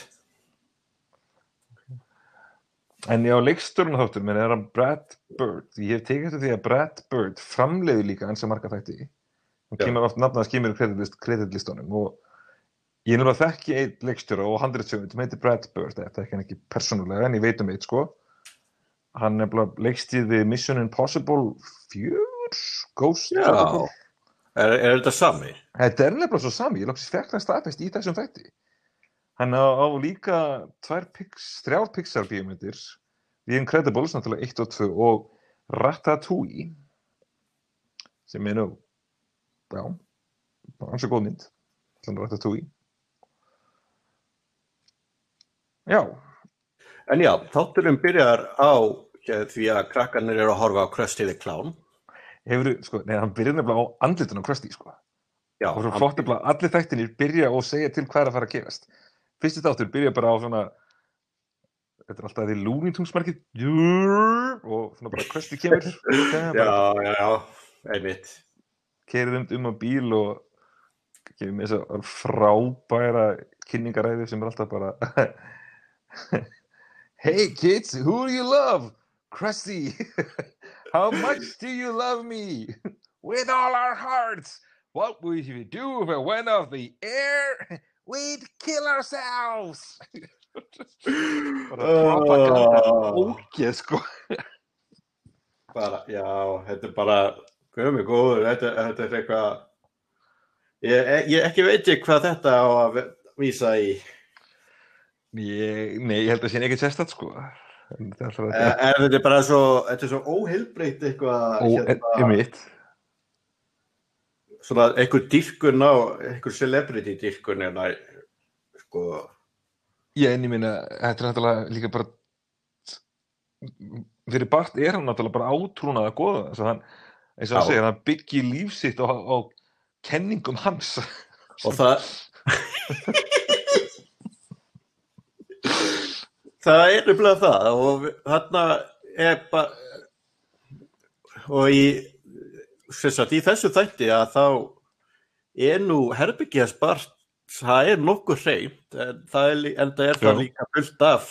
En já, leikstörun þáttur minn er hann Brad Bird. Ég hef tekið eftir því að Brad Bird framleiði líka eins og marga þætti. Hann Já. kemur oft nafnað skimir kreditlist, kreditlistunum og ég er nefnilega þekki einn leikstjóra og handritsöfund sem heitir Brad Bird. Þetta hann ekki persónulega en ég veit um eitt sko. Hann nefnilega leikstíði Mission Impossible 4, Ghost Já. Er, er þetta sami? Þetta er nefnilega svo sami, ég loksist fekk það staðfest í þessum þætti. Hann á, á líka pix, þrjár Pixar bíómyndir, The Incredibles, náttúrulega 1 og 2 og Ratatouille, sem er nú, já, hans er góð mynd, þannig Ratatouille. Já, En já, þátturinn byrjar á því að krakkarnir eru að horfa á Krusty the Clown. hefur, sko, nei, hann byrjar nefnilega á andlitun á Krusty, sko. Já, og svo flott nefnilega, allir þættinir byrja og segja til hvað er að fara að gerast. Fyrsti þáttur byrja bara á svona, þetta er alltaf því Looney Tunes markið, og svona bara Krusty kemur, Já, já, já, einmitt. kerið um, á bíl og mér þess að frábæra kynningaræði sem er alltaf bara Hey kids, who do you love? Krusty. How much do you love me? With all our hearts. What would we do if it went off the air? We'd kill ourselves. bara propaganda Oh, ógeð sko. bara, já, þetta er bara, mig góður, þetta, þetta er eitthvað, ég, ég ekki veit ég hvað þetta á að vísa í. Ég, nei, ég held að sé ekki sérstætt sko. Er er þetta bara svo, þetta er svo óheilbreytt eitthvað, mitt. svona einhver dýrkun á, einhver celebrity dýrkun en að, sko, en ég minna, þetta er náttúrulega líka bara fyrir Bart er hann náttúrulega bara átrúnað að goða þess að hann, eins og Já. segir, hann byggir líf sitt á, á kenningum hans og það, það er nefnilega það og þarna er bara, og í, sagt, í þessu þætti að þá er nú herbyggja spart, það er nokkuð hreint, en það er, lí- enda er það líka fullt af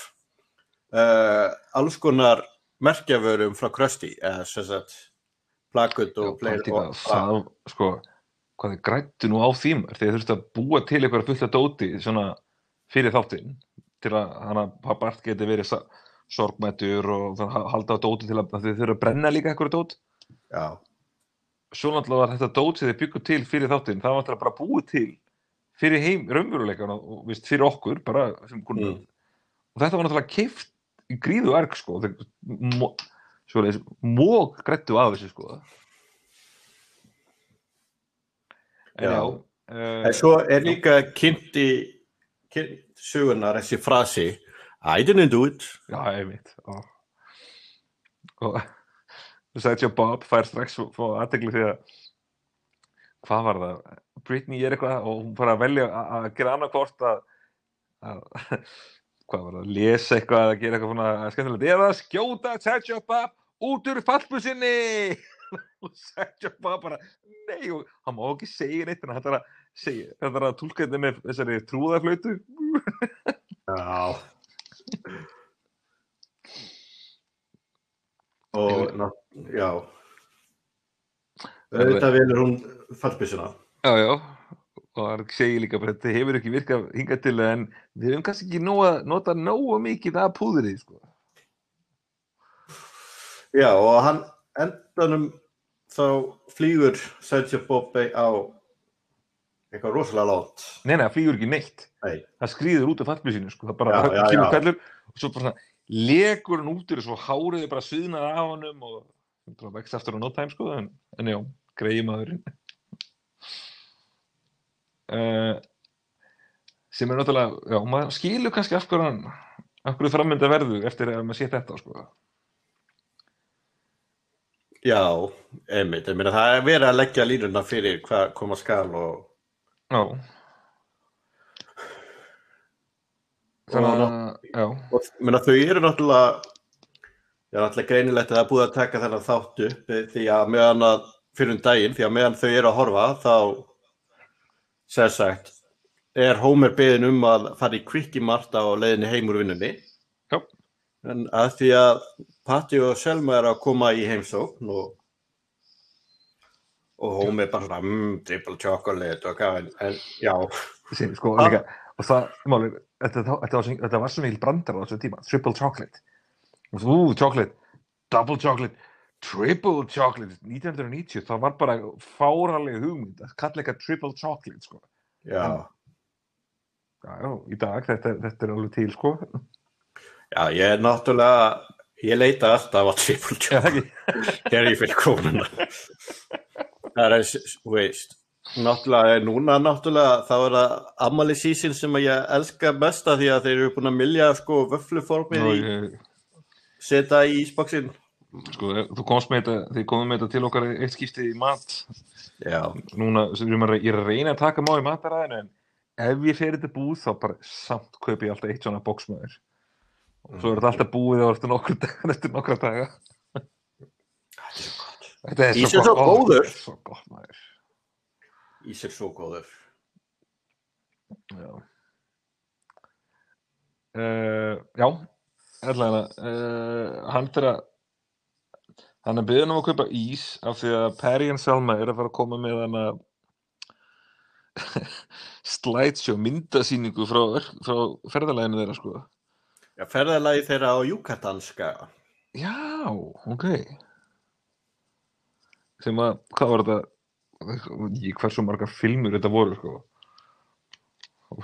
uh, alls konar merkjavörum frá Krusty, eða sem sagt, plakut og fleiri það, og það, sko hvað þið grættu nú á þým þegar þið þurftu að búa til eitthvað fullt af dóti svona fyrir þáttinn til að hann að Bart geti verið sorgmættur og ha- halda á dóti til að, þið þurftu að brenna líka eitthvað dót Já, svo náttúrulega var þetta dót sem þið byggu til fyrir þáttinn, það var bara búið til fyrir heim, raunveruleikan og, vist, fyrir okkur, bara Mm. og þetta var náttúrulega keift í gríðu erg, sko móg grættu af þessu, sko en Já. já, uh, En svo er líka kynnt í kynnt sögunar þessi frasi I didn't do it. já, einmitt og, og Sergio Bob fær strax fóð aðtegli því að hvað var það? Britney er eitthvað og hún fara að velja að gera annað hvort að, að hvað var það, lesa eitthvað að gera eitthvað svona skemmtilegt. Eða skjóta Sergio Bob út úr fallbusinni og Sergio Bob bara nei og hann má ekki segja neitt en þetta er að segja, þetta er að tólka þetta með þessari trúðaflautu Já. Og, ná, já. Þetta velur hún fallbissuna. Já, já, og það segir líka bara þetta hefur ekki virkað hingað til en við hefum kannski ekki nóga, nota nógu mikið af púðrið, sko. Já, og hann endanum þá flýgur Sergio Bobby á eitthvað rosalega látt. Nei, nei, það flýgur ekki neitt. Nei. Það skrýður út af fallbísinu, sko. Það bara Já, kemur já. kallur og svo bara svona legur hann út úr og svo hárið er bara sviðnað af honum og það bara vex aftur á time, sko. En, en já, greiði maðurinn. Uh, sem er náttúrulega, já, maður skilur kannski af hverju hann, af hverju framönda verður eftir að maður sé þetta, sko. Já, einmitt. Ég meina það er verið að leggja línuna fyrir hvað koma skal og Já. Þannig að, já, og menna, þau eru náttúrulega ég er náttúrulega greinilegt að það er búið að taka þennan þáttu því að meðan að fyrir um daginn, því að meðan þau eru að horfa þá sem sagt er Homer beðin um að fara í Quickie Mart á leiðinni heim úr vinnunni Já. en að því að Patti og Selma er að koma í heimsókn og og Homer bara svona mmm, triple chocolate og hvað en, en já, sín, sko, Ah. líka, og það, máli, þetta, þetta, var, þetta var svo mikil brandar á þessu tíma, triple chocolate. Ú, chocolate, double chocolate, triple chocolate, 1990, það var bara fáralega hugmynd að kalla eitthvað triple chocolate, sko. já Já, já, í dag, þetta, þetta er alveg til, sko. já, ég er náttúrulega ég leita alltaf að triple chocolate þegar ég fyrir krónuna það er, þú veist náttúrulega, núna náttúrulega þá er það ammali sísin sem að ég elska mesta því að þeir eru búin að milja sko vöfluformið í setja í ísboksin sko, þú komst með þetta, þið komum með þetta til okkar eitt skipti í mat. já, Núna, að, ég að reyna að taka má í mataræðinu, en ef ég fer þetta búð, þá bara samt kaupi ég alltaf eitt svona boksmaður. Og svo er þetta alltaf búið á eftir nokkra daga. Þetta er Ís svo, er svo góður. er Svo gott maður. ís er svo góður Já. Uh, já, allavega, uh, hann fyrir að, hann er byggðin um að kaupa ís af því að Perry and Selma er að fara að koma með hann að slideshow myndasýningu frá, frá ferðalæginu þeirra sko. já, ferðalagi þeirra á Yucatanska Já, ok. Sem að, hvað var þetta, ég hversu margar filmur þetta voru sko.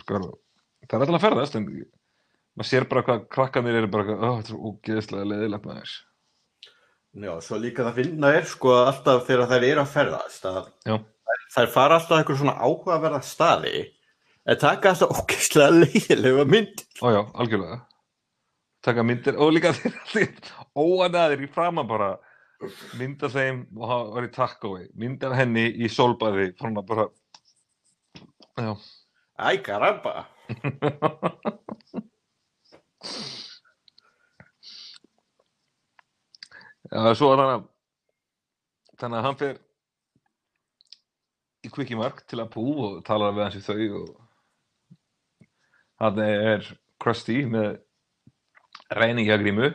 Sko, það er alltaf að ferðast en maður sér bara hvað krakkanir eru bara, oh, þetta er ógeðslega leðilegt maður. já, svo líka það finna er sko alltaf þegar þær eru að ferðast að þær fara alltaf einhver svona áhugaverða staði en taka alltaf ógeðslega leiðilega mynd Ó já, algjörlega. Taka myndir, og líka þeir óanaðir í framan bara mynda þeim og hafa verið takkói, mynda henni í sólbæði, svona bara, já. æ, karamba. Já, svo þannig að þannig að hann fer í Quickie Mark til að pú og talar við hans í þau og hann er Krusty með reyningjagrímu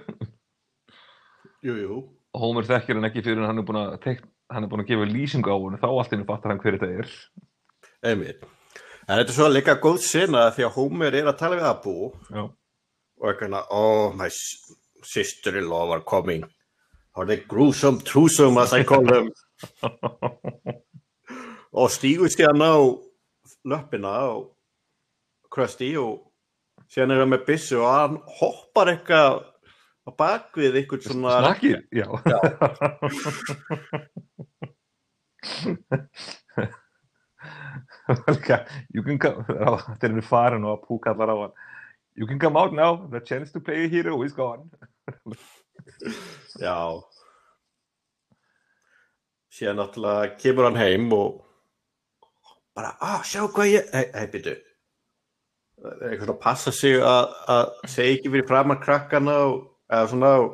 jú, jú. og Homer þekkir hann ekki fyrir en hann er búin að hann er búin að gefa lýsingu á hann þá allt innu fattar hann hver þetta er Einmitt. En þetta er svo líka góð sena því að Homer er að tala við Abu Já, og eitthvað, oh, my sister-in-law are coming. Are they gruesome, truesome as I call them? og stígur síðan á löppina á Krusty og síðan er hann með byssu og hann hoppar eitthvað á bakvið eitthvað svona snakkir, já, Líka, you can come á, þetta er henni farin og að pú kallar á hann. You can come out now, the chance to play hero is gone. Já. Síðan náttúrulega kemur hann heim og bara, að sjá hvað ég hei, hei, býtu eitthvað að passa sig að, að segja ekki fyrir framar krakkana og, eða svona og,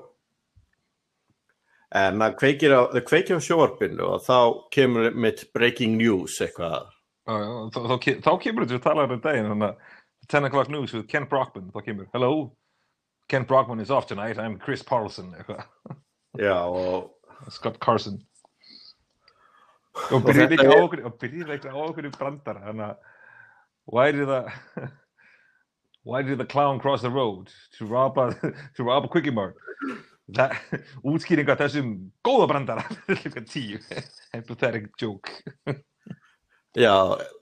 en það kveikir á, það kveikir á sjóarpinu og þá kemur mitt breaking news eitthvað. Já, já, þá, þá, ke- þá kemur þetta við talaður um daginn þannig að 10 o'clock news with Ken Brockman þá kemur, hello Ken Brockman is off tonight, I'm Chris Parlson eitthvað, já og Scott Carson. Og Og byrjið þetta líka á er- okkur og byrjið líka á okkur í brandar þannig að why did the why did the clown cross the road to rob a, to rob a quickie mart? Það, útskýring á þessum góða brandara líka tíu. Empathetic joke. Já,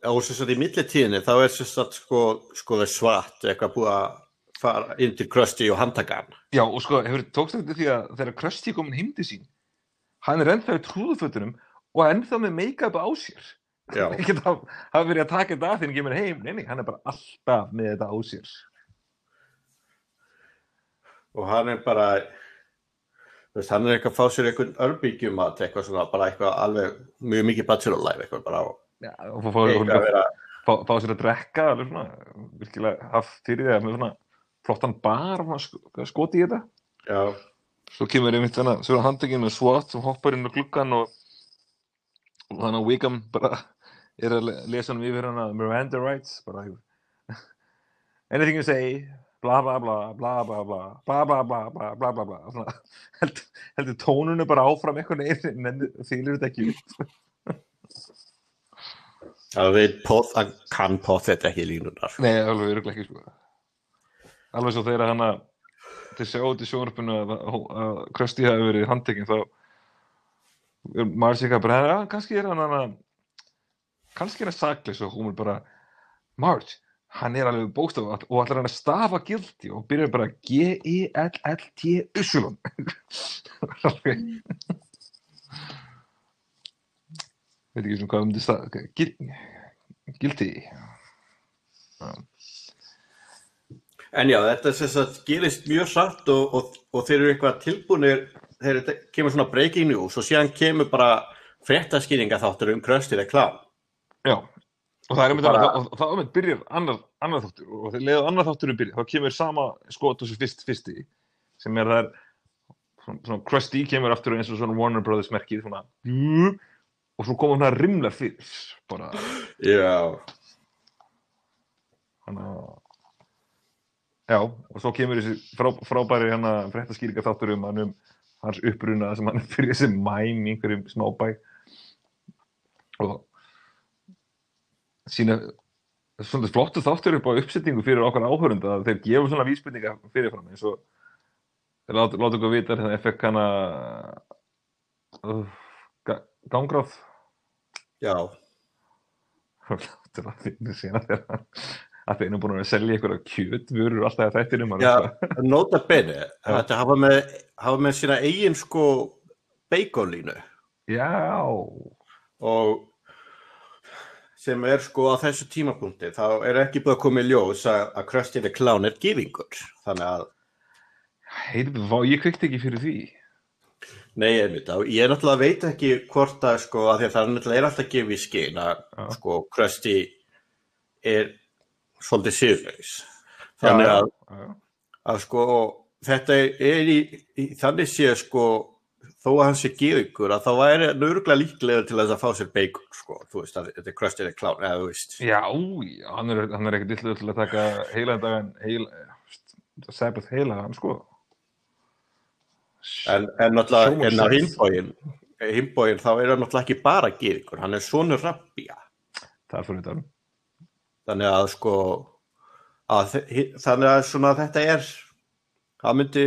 og svo svo í millitíðinni þá er svo satt sko, sko það svart eitthvað búið að fara inn til Krusty og handtaka hann. Já, og sko, hefur tókst þetta því að þegar Krusty er komin heim til sín hann er ennþá í trúðufötunum og ennþá með make-up á sér ekki það hafa verið að taka þetta að þegar hann kemur heim. Nei, nei, hann er bara alltaf með þetta á sér. Og hann er bara veist, hann er eitthvað að fá sér eitthvað örbyggjum að eitthvað svona, bara eitthvað alveg mjög mikið bachelor life, eitthvað bara á Já, og fá, eitthvað að vera, fá, fá sér að drekka alveg svona, virkilega haft fyrir því að með svona flottan bar og sk skoti í þetta. Já, svo kemur einmitt þannig, svo hann handtekinn með SWAT sem hoppar inn á gluggan og, og þannig að Wiggum bara er að le- lesa hann yfir hann Miranda rights bara anything you say bla bla bla bla bla bla bla bla bla bla bla bla bla svona, heldur, heldur tónunum bara áfram eitthvað neginn en þýlir þetta ekki það veit poth, hann kann poth þetta ekki línunar. Nei, alveg öruglega ekki sko. Alveg svo þegar hann að til sjá út í sjónarpinu að, að, að Krösti hafi verið handtekinn þá er bara, ja, kannski er hann hann kannski er hann sakleis og hún er bara Marge, hann er alveg bókstaf og allar hann að stafa gildi og byrjar bara G-I-L-L-T Usulun Alveg veit ekki svona hvað um þetta gildi En já, þetta sem sagt gerist mjög satt og, og, og þeir eru eitthvað tilbúinir þegar þetta kemur svona breaking news og síðan kemur bara fréttaskýringa þáttur um kröstið eða klám. Já, og það er einmitt Bara- bara... og, það einmitt byrjar annar, annar þáttur og þegar leiðu annar þátturinn byrjar þá kemur sama skot og svo fyrst fyrsti sem er það er svona, svona Krusty kemur aftur eins og svona Warner Brothers merkið svona og svo koma svona rimlar fyrir bara. Já. hana, já, og svo kemur þessi frá, frábæri hérna fréttaskýringar þáttur um hann um hans uppruna sem hann fyrir þessi mæm í einhverjum smábæ. Og sína svona flottu þáttur upp á uppsetningu fyrir okkar áhörunda að þeir gefa svona vísbendingar fyrirfram eins og þeir láta, láta okkur vita FF kann að uh, ga- gangráð Já. Þetta er að finna sína þegar að þeir eru búin að selja einhverja kjötvörur alltaf að þættinum Já, nota bene, þetta hafa með, hafa með sína eigin sko beikonlínu Já, og sem er sko á þessu tímapunkti þá er ekki búið að koma í ljós að, að Krusty the Clown er gýringur þannig að, heyrðu, vá, ég kveikti ekki fyrir því. nei, einmitt á, ég náttúrulega veit ekki hvort að sko, að því að það er náttúrulega er alltaf gefið í skinn að Já. sko Krusty er svolítið sérfæs þannig að, já. að sko þetta er í, í þannig sé sko þó að hann sé gýringur að þá væri hann örgulega líklega til þess að fá sér bacon sko, þú veist að þetta er Krusty the Clown eða þú veist Já, já, hann er, hann er ekkert illur til að taka heilan dagan, heila, Sabbath heilagan, sko. En, en náttúrulega, en á himbóin, himbóin þá er hann náttúrulega ekki bara gýringur, hann er sonur rabbía. Það er fyrir þetta. Þannig að sko, að, þannig að svona þetta er, það myndi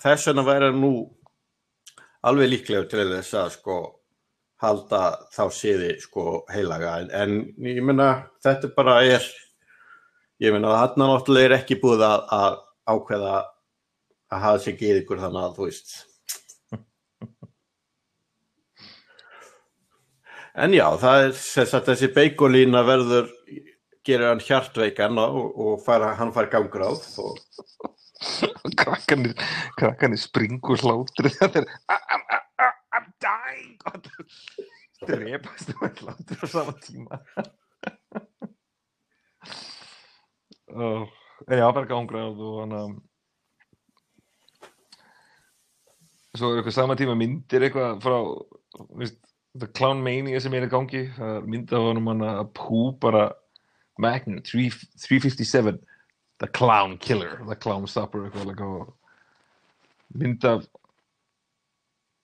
þess vegna væri nú alveg líklegur til þess að sko halda þá siði sko heilaga. En, en ég meina þetta bara er, ég meina að hann náttúrulega er ekki búið að, að ákveða að hafa sér gýringur þannig að þú veist. En já, það er sem sagt þessi beikolína verður, gerir hann hjartveikan og, og fara, hann fær gangur á og Krakkanir, krakkanir springur hlátri. Þetta er I'm, I'm, I'm dying. Drepast með hlátri á sama tíma. Oh, já, bara gangráð og hann að svo er eitthvað sama tíma myndir eitthvað frá veist, The Clown Mania sem er í gangi. Það er mynd af honum hann að pú bara Magnum 3, 357 The Clown Killer, The Clown Stopper mynd af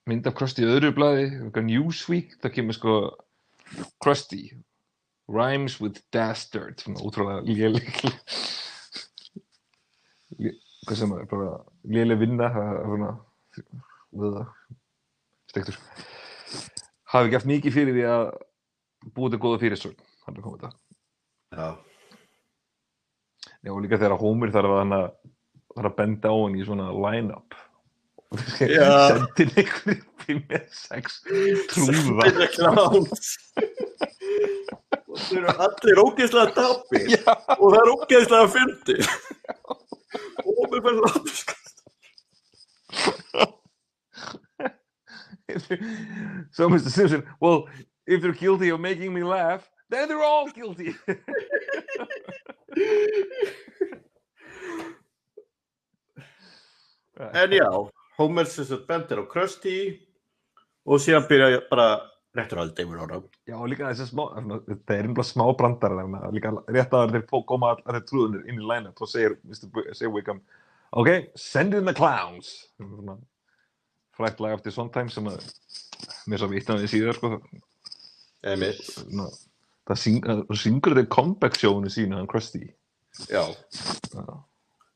mynd af Krusty í öðru eitthvað Newsweek það kemur sko Krusty rhymes with dastard svona útrúlega léleg lé- hvað sem er bara léleg vinna það það. Stektur hafi ekki haft mikið fyrir því að búið til góða fyrirsögn hann er komið þetta já, Já, og líka þegar Homer þarf að, hann að, þarf að benda á hann í svona line-up. Já. Sendin einhverjum fimm eða sex trúða. Þetta er kláns. Og þeir eru allir ógeðslega tapi Já, og það er ógeðslega fyndi. Og mér verður látið sko. so Mr. Simpson, well, if they're guilty of making me laugh, then they're all guilty. En já, Homer sem sagt bendir á Krusty og síðan byrja bara réttur aldrei yfir honum. Já, og líka þessi smá, það er einhverja smá brandar þarna, líka rétt að þeir fó- koma allir trúðunir inn í line-up og segir, Mr. Bu- segir Wickham, ok, send in the clowns. Svona Frækt lag eftir Sondheim sem að mér svo vitt að við síðar, sko. Einmitt. Það syng, syngur þetta comeback sjónu sínu, hann Krusty. Já.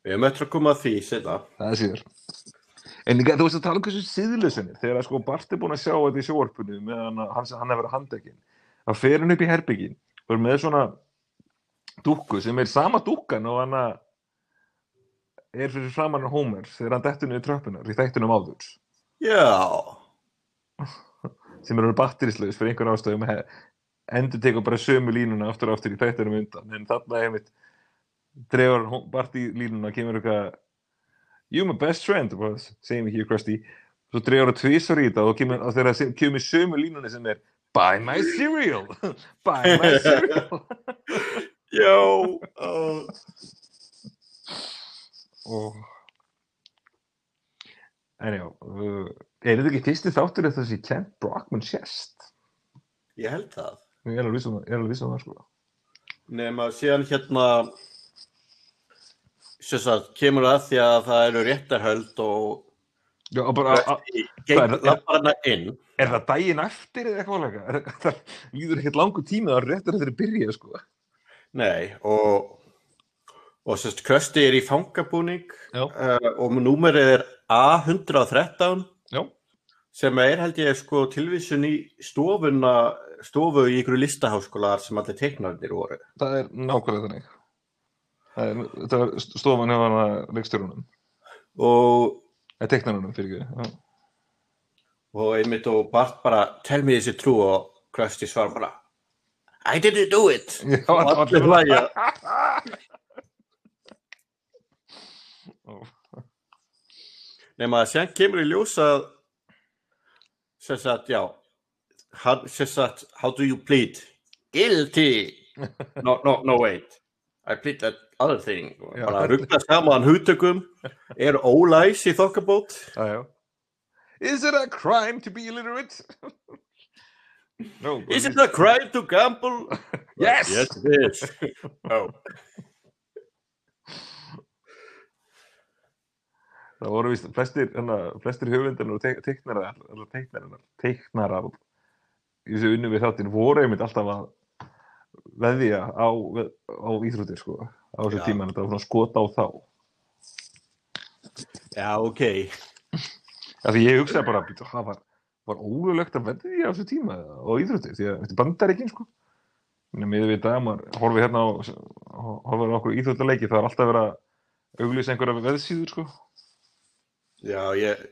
Við erum eftir að koma að því setna. Það er síðar. En þú veist að tala um hversu síðlösinni, þegar sko Bart er búinn að sjá þetta í sjóarpunni meðan að hann, hann er verið handekinn, þá fer hann upp í herbyggin og er með svona dúkku sem er sama dúkkan og hann að er fyrir framann Homer þegar hann dettur niður tröppunar í þættunum áður Já. sem eru batterislaus fyrir einhvern ástöðum endur tekur bara sömu línuna aftur og aftur í þættunum undan. En þarna er mitt dregur Hó- Bart í línuna kemur eitthvað you my best friend bara segjum ekki Krusty. Svo dregur hann tvisar í þetta og kemur, og þegar það kemur sömu línuna sem er buy my cereal. Buy my cereal. Já. Uh, og en já uh, er þetta ekki fyrsti þáttur eftir þessi Kent Brockman sést? Ég held það. Ég er alveg viss um það, er alveg um það sko Nefn að síðan hérna sagt kemur að því að það eru réttarhöld og já, og bara, er gengur það? lappar hana inn. er það daginn eftir eða eitthvað? Er það- það líður ekkert langur tími það réttur eftir að byrja sko Nei, og og sérst Krusty er í fangabúning Já. uh, og númerið er A113 já, sem er held ég sko tilvísun í stofuna stofu í ykkur listaháskólar sem allir teiknarnir voru. það er nákvæmlega þannig það er, það er stofan hefur hana leikstjórunum Og, eða teiknarunum fyrir ekki og einmitt og Bart bara tell me þessi trú og Krusty svar bara I didn't do it. já, Og allir hlæja. Nefn að sér kemur í ljós að sem sagt, já hann, sem sagt, how do you plead? Guilty! No, no, no, wait. I plead that other thing. Já. Bara ruggla saman hugtökum. Er ólæs í þokkabót? is it a crime to be illiterate? no Is it a crime to gamble? Yes! Yes, it is. oh. Það voru vist flestir, hana, flestir höfundarnir og teiknarar, teiknarar í þessu unnu við þáttinn voru einmitt alltaf að veðja á, á íþróttir sko, á þessu Já. tíma, þetta var svona skota á þá. Já, ok. Af því ég hugsaði bara, það var, var ólulegt að veðja á þessu tíma á íþróttir, því að þetta bandar ekki, sko. Miður við það, maður horfið hérna á, horfið á okkur íþróttaleiki, það er alltaf verið að auglýsa einhverja veðsíður, sko. Já, ég,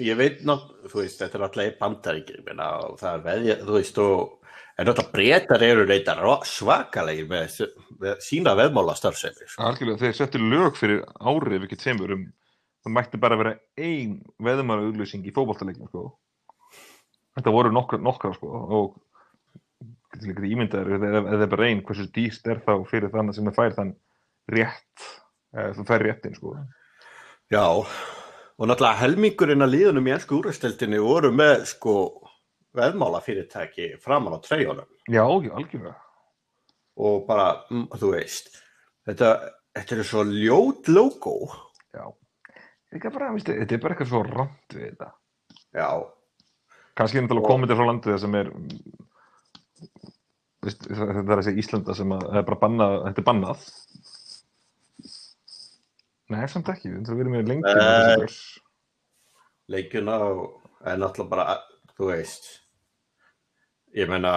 ég veit nátt, þú veist, þetta er alltaf í bandaríkir, menna, og það er veðja, þú veist, og en náttúrulega breytar eru ro- svakalegir með, með sína veðmála starfsemi. Sko. Algjörlega, þeir settu lög fyrir árið ekki tveimur um það mætti bara vera ein veðumara auglýsing í fótboltaleiknum sko. Þetta voru nokkra, nokkra sko, og getur líka ímyndaður eða það er bara ein hversu dýst er þá fyrir þannig sem það fær þann rétt þú fær réttin sko. Já, og náttúrulega helmingurinn að liðunum í ennsku úrvesteldinni voru með, sko, veðmála fyrirtæki framan á treyjunum Já, ekki, algjörlega. og bara, mm, þú veist, þetta, þetta er svo ljót logo. Já. Bara, veistu, þetta er bara eitthvað svo rámt við þetta. Já, Kannski er náttúrulega Og- komið til frá landið sem er veist, þetta er þessi Íslanda sem að, er bara bannað, þetta er bannað Nei, samt ekki, er verið með leikjuna og er náttúrulega bara, þú veist ég meina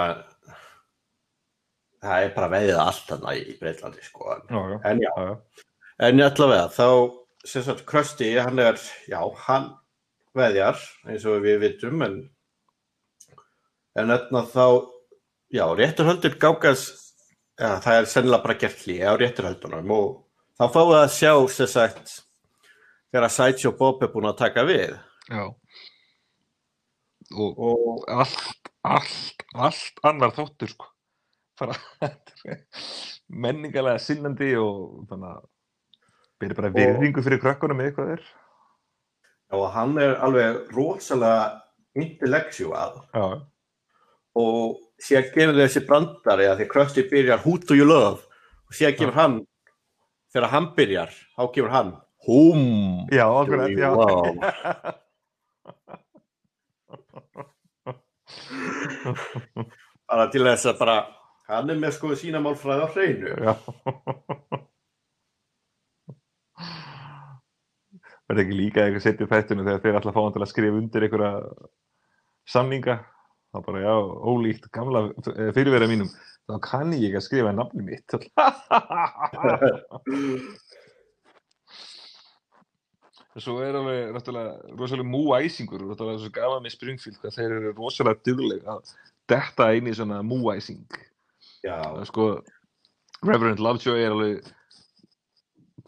það er bara veðið allt þarna í Breitlandi sko. En, Já, já, en já, já, en allavega þá sem sagt Krusty, hann er já, hann veðjar eins og við vitum en en þarna þá já, rétturhöldur gákas ja, það er sennilega bara gert hlýja á rétturhöldunum og þá fáum við að sjá sem sagt þegar Sideshow Bob er búin að taka við já. Og og allt, allt, allt annar þáttur, sko. Menningalega sinnandi og þannig að byrja bara virðingu fyrir krökkunum með eitthvað er. og hann er alveg rosalega intellektual Já, og síðan gefur þessi brandari að því Krusty byrjar Who do you love og síðan gefur hann þegar hann byrjar, þá gefur hann. Whom já, you já. love bara til þess að bara hann er með sko sína málfræði á hreinu. Já. Verði ekki líka eitthvað setið þættinu þegar þeir alltaf fá hann til að skrifa undir einhverja samninga þá bara, já, ólíkt gamla eh, fyrirverða mínum, þá kann ég ekki að skrifa nafni mitt. Svo er alveg náttúrulega rosalega múæsingur og þetta er svo gaman með Springfield hvað þeir eru rosalega dugleg að detta inn í svona múæsing. Já, sko Reverend Lovejoy er alveg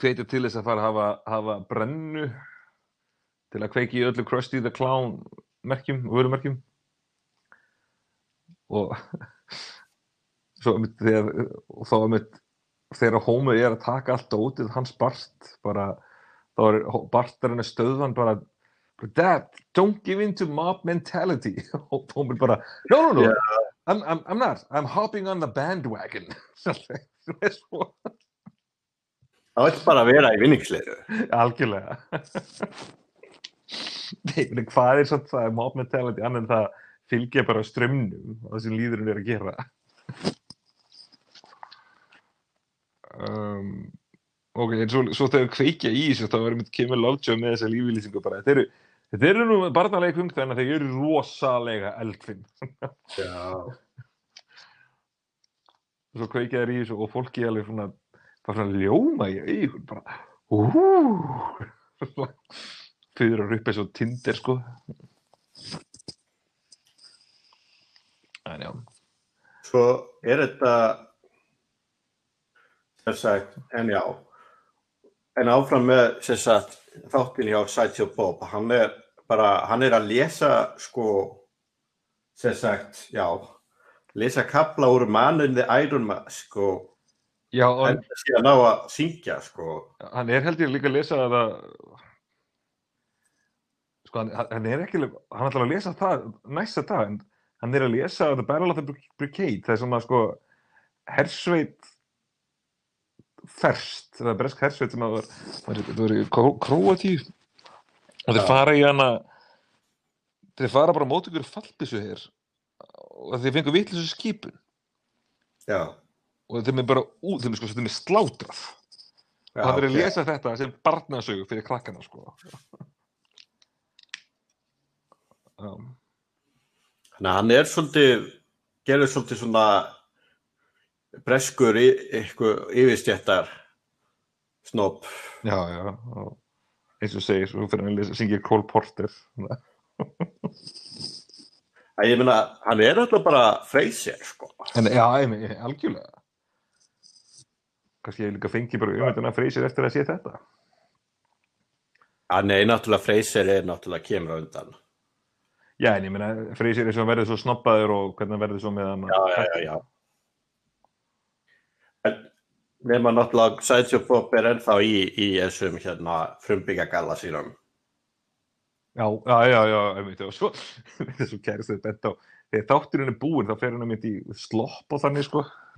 hvetja til þess að fara að hafa, hafa brennu til að kveiki öllu Krusty the Clown merkjum og vörumerkjum og svo einmitt þegar og þá einmitt þegar Homer er að taka allt ótið hans Bart bara þá er Bartarinn að stöðvan bara Dad, don't give in to mob mentality. Og Homer bara no, no, no, Yeah. I'm, I'm, I'm not. I'm hopping on the bandwagon. Það er svo það vil bara vera í vinningsleiru algjörlega. Nei, hvað er samt það mob mentality annan það fylgja bara strömmnum og það sem líðurinn er að gera. Um, ok, en svo, svo þegar kveikja í þessu þá erum við kemur Lovejoy með þessa lífylýsingu bara. Þetta eru, þetta eru nú barnalegum þannig að þeir eru rosalega eldfinn já, svo kveikja þær í þessu og fólki alveg svona bara svona ljóma í augun bara úúúú fyrir upp eins og tindir sko en já. Svo er þetta sem sagt, en já. En áfram með sem sagt, þáttin hjá Sideshow Bob. Hann er bara, hann er að lesa sko sem sagt, já lesa kapla úr Man in the Iron Mask og já, og en síðan á að syngja sko. Hann er held ég líka að lesa það sko hann, hann er ekki hann ætlar að lesa það næsta dag en hann er að lesa The Battle of the Brigade það er svona sko hersveit ferst, það er bresk hersveit sem að það var í Kró- Króatíu. Og þeir fara í hana þeir fara bara á móti ykkur fallbissu hér og þeir fengu vitlis skipun. Já, og þeim er bara út, þeim er sko þeim er slátrað. Já og hann er að lesa þetta sem barnasögu fyrir krakkana sko. Um, Þannig að hann er svolítið, gerður svolítið svona breskur í, eitthvað yfirstjættar snopp. já, já og eins og segir, svo fyrir að syngja Cole Porter svona. Að ég meina, hann er alltaf bara freysir, sko. en já, ég meina, algjörlega kannski ég líka fengi bara umveitina freysir eftir að sé þetta Að nei, náttúrulega freysir er náttúrulega kemur á undan. Já, en ég meina, freysir er svo verður svo snobbaður og hvernig verður svo með hann Já, já, já, já. En nema náttúrulega Bob er ennþá í, í þessum hérna frumbyggagalla sínum. Já, já, já, já, einmitt, og svo, þessu kærist þetta bent á, þegar þátturinn er búinn, þá fer hann einmitt í slopp og þannig, sko.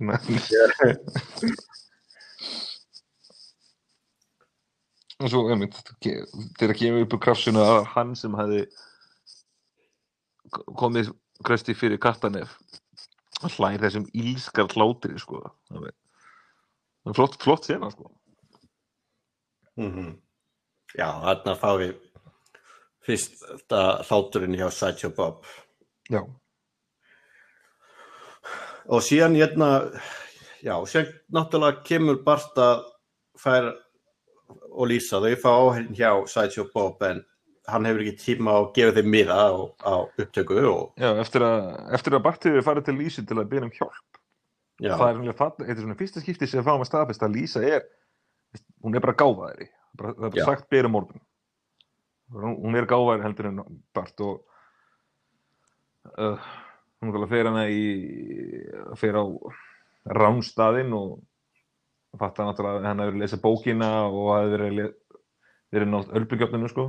og svo, einmitt, þegar kemur upp úr krafsuna að hann sem hefði komið krösti fyrir kattanef, hann hlær þessum ílskar hlátri, sko. Það er- flott, flott sena, sko. Mm Já, þarna fá við fyrst hláturinn hjá Sideshow Bob. Já, Og síðan hérna, já, síðan náttúrulega kemur Bart að fær og lýsa þau fá áhenn hjá Sideshow Bob en hann hefur ekki tíma að gefa þeim miða á, á upptöku og já, eftir að, eftir að Bartið er farið til Lísu til að byrja um hjálp. já, það er það, er svona fyrsta skipti sem fáum að staðfesta að Lísa er hún er bara gáfaðri bara, það er bara Já. sagt berum orðum hún er gáfaðri heldur en Bart og uh, hún er að fyrir hana í fyrir á ránstaðinn og fatta náttúrulega að hann hefur lesið bókina og hafi verið, le- verið nátt örbygjöfninu sko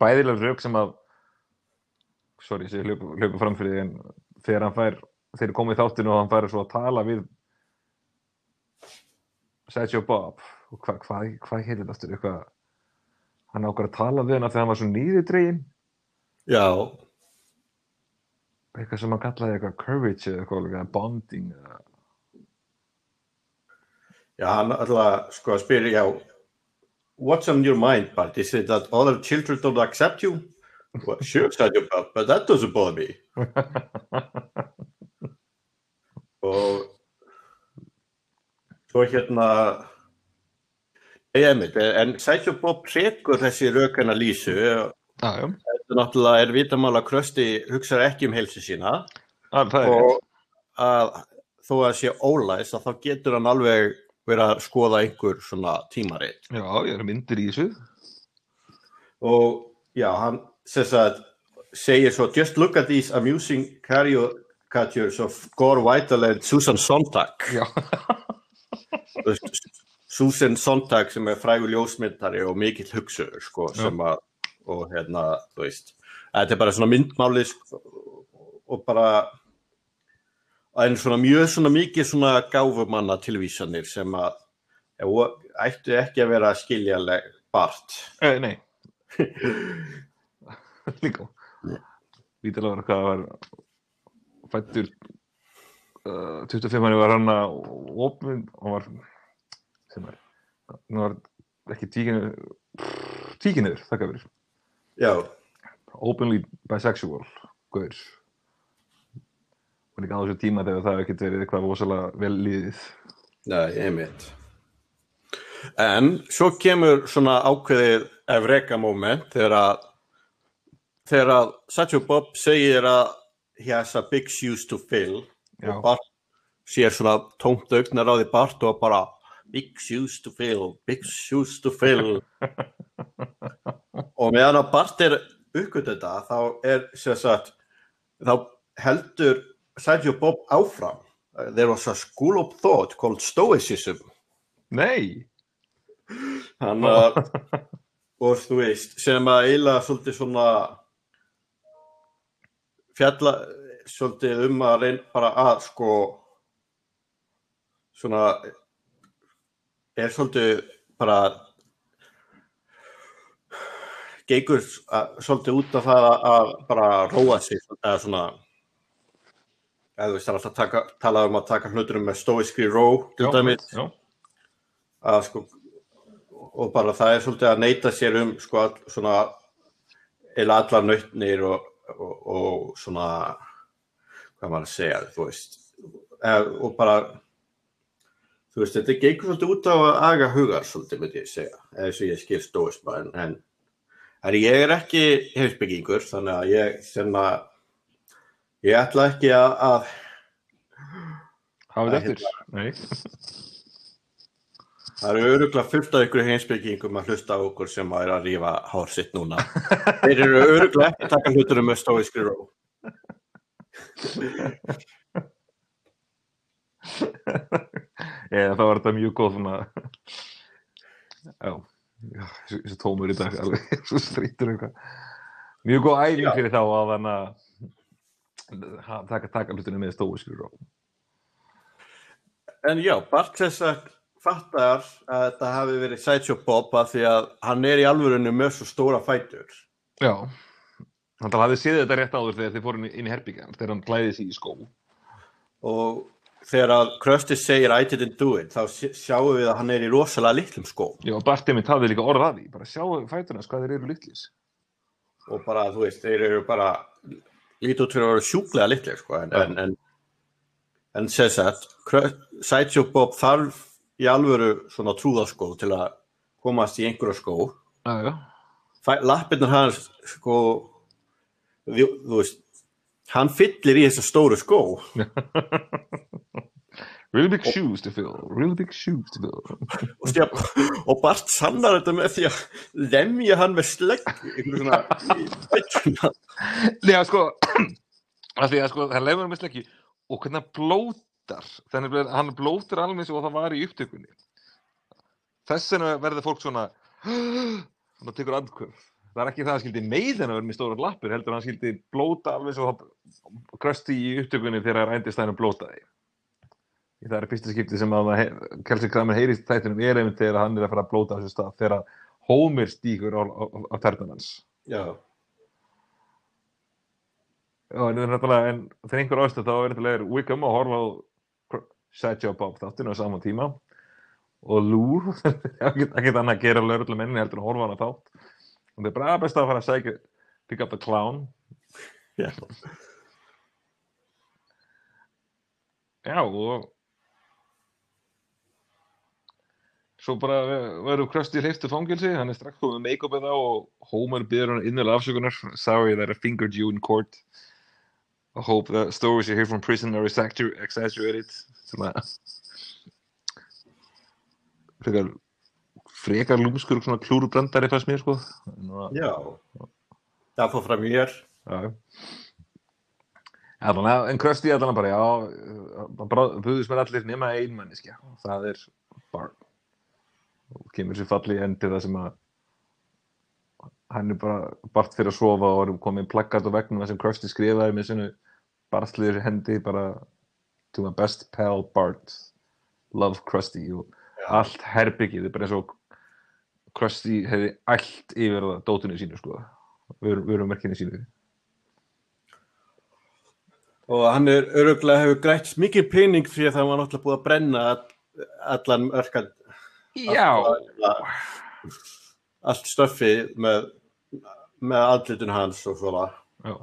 bæðilega rauk sem að sorry, hljóku, hljóku fram fyrir því en þegar hann fær þeir komið þáttinu og hann fær að tala við Sergio Bob og hvað hva, hva heitir þetta aftur? Eitthvað hann ákvar að tala við hann þegar hann var svo nýðidregin Já, eitthvað sem hann kallaði eitthvað courage eða eitthvað bonding eða já, hann alltaf sko að spyrja, já, what's on your mind, Bart? Is it that other children don't accept you? Well, sure, papa, but that doesn't bother me. og svo hérna ég einmitt, en Sætjó Bob trekur þessi rökana lýsu Já, já, þetta náttúrulega er vitamál að Krösti hugsaði ekki um heilsu sína Ah, er og að þó að sé ólæs að þá getur hann alveg verið að skoða einhver svona tímarit. Já, ég er myndir í þessu. og já, hann sem sagt, segir svo just look at these amusing caricatures of Gore Whittle and Susan Sontag. Susan Sontag sem er frægur ljósmyndari og mikill hugsuður sko, sem að og hérna, þú veist þetta er bara svona myndmáli sko, og bara en svona mjög svona mikið svona gáfumanna tilvísanir sem að ættu ekki að vera skiljaleg bart eh, nei. Líka. Vítilega var hvað var fættur uh, 25 manni var hann að opnum, hann var sem er, hann var ekki tíkinu tíkinuður, þakka fyrir já, openly bisexual guður og líka á þessu tíma þegar það ekkert verið eitthvað rosalega vel líðið nei, einmitt. En svo kemur svona ákveðið Evreka moment þegar að þegar að Satchel Bob segir að he has a big shoes to fill Já. og Bart sér svona tómt augnar á því Bart og bara big shoes to fill, big shoes to fill. Og meðan að Bart er uppgöt þetta þá er sem sagt þá heldur Sergio Bob áfram. There was a school of thought called stoicism. Nei, hann að og þú veist sem að eiginlega svolítið svona fjalla svolítið um að reyna bara að sko svona er svolítið bara geigur að, svolítið út af það að bara róa sig eða svona eða þú veist það er alltaf taka, tala um að taka hluturum með stóiskri ró til dæmis. að sko og bara það er svolítið að neyta sér um sko all, svona eða allar nautnir og, og, og svona hvað maður að segja þú veist. Eð, og bara þú veist þetta gengur svolítið út á að aga hugar svolítið myndi ég segja eða þess að ég skil stóisma en, en, en ég er ekki heimsbyggingur þannig að ég sem að ég ætla ekki að, að hafið eftir Nei, Það eru öruglega fullt af ykkur heimsbyggingum að hlusta á okkur sem að er að rífa hár sitt núna. Þeir eru öruglega ekki að taka hlutunum með stóiskri ró. eða það var þetta mjög góð svona já, þessi tómur í dag alveg, svo strítur eitthvað mjög góð æfing fyrir þá að hann að taka, taka hlutinu með og En já, Bart þess að fattar að þetta hafi verið Sideshow Bob að því að hann er í alvörunni með svo stóra fætur. já, hann hafði séð þetta rétt áður þegar þið fóru inn í- inn í herbyggjan þegar hann klæði sig í skó. Og þegar að Krusty segir I didn't do it, þá sjáum við að hann er í rosalega litlum skó. já, Bartið mitt hafði líka orð að því. Bara sjáu fæturnas hvað þeir eru litlis Og bara, þú veist, þeir eru bara lítið út fyrir að vera sjúklega litlir, sko. En, en, en, en Krö- Sideshow Bob þarf í alvöru svona trúðaskó til að komast í einhverja skó. lappirnar hans sko þú, þú veist hann fyllir í þessa stóru skó really big shoes to fill really big shoes to fill og, stjá, og Bart sannar þetta með því að lemja hann með slegg einhverju svona. Já, sko, að því að sko, það lefur með slekki og hvernig hann blótar, þannig að hann blótar alveg eins og það var í upptökunni. Þess vegna verður fólk svona, svona tekur andkvöf. það er ekki það að hann skildi meiðin að vera með stóra lappir, heldur að hann skildi blóta alveg svo krösti í upptökunni þegar ændistæðinu blótaði. Það er fyrsta skipti sem að Kelsey Kramer heyrist þættinum er einmitt þegar hann er að fara að blóta á þessu stað, þegar Homer stíkur á, á, á ternan hans. Já, Já, en, það er náttúrulega- en þegar einhver ástæð þá er náttúrulega Wickham að horfa á Satchel Bob þáttinu á sama tíma. Og Lou, ekkert ekkert annað að gera lögurlega menni heldur en að horfa á hana þátt. Og það er bara best að fara að sækja pick up the clown. Já, Já, og svo bara verður Krusty hleyftu fangilsi, hann er strax komið make-upið á og Homer byrður hann innilega afsökunar Sorry that I fingered you in court I hope the stories you hear from prison are exagger- exaggerated að frekar frekar lúmskur svona klúrubrandari fannst mér sko Nú, já. Það fór fram í hér. Já. Allan, en Krusty allan bara, já, buðist mér allir nema ein manniskja, og það er Bart. Og kemur sér falli í endi það sem að hann er bara Bart fyrir að sofa og er komið plakkat á vegnum það sem Krusty skrifaði með sinu barstliður hendi bara to my best pal Bart. Love Krusty og allt herbyggið er bara eins og Krusty hefði allt yfir það dótinu sínu sko. Vörumerkinu sínu. Og hann er öruglega hefur grætt mikið pening því að það var náttúrulega búið að brenna all- allan örkan, Já, allt stöffi með, með andlutun hans og svona. já,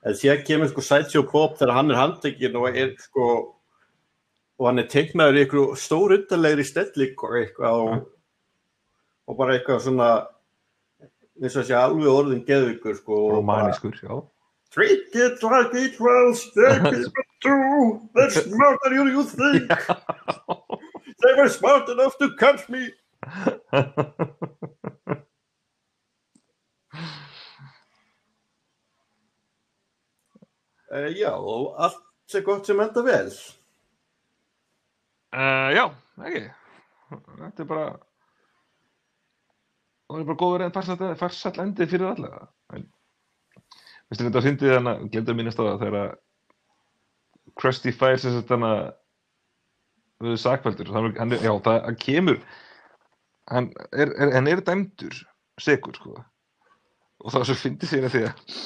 En síðan kemur sko Sideshow Bob þegar hann er handtekinn og er sko og hann er teiknaður í einhverju stór undarlegri stelling og eitthvað og, og bara eitthvað svona eins og sé alveg orðin geðvíkur sko romanískur, já. Treat it like it was their people too They're smarter than you think They were smart enough to catch me. Uh, Já, og allt sé gott sem enda vel. Uh, Já, ekki. Þetta er bara það er bara góður en farsall, endi fyrir allega en veistu þetta að fyndi þannig að glemdi að minnast á það þegar að Krusty fær þetta hana við sakveldur hann, hann, er- já, það hann kemur hann er, er, hann er dæmdur segur sko. Og það er svo fyndi sér að því að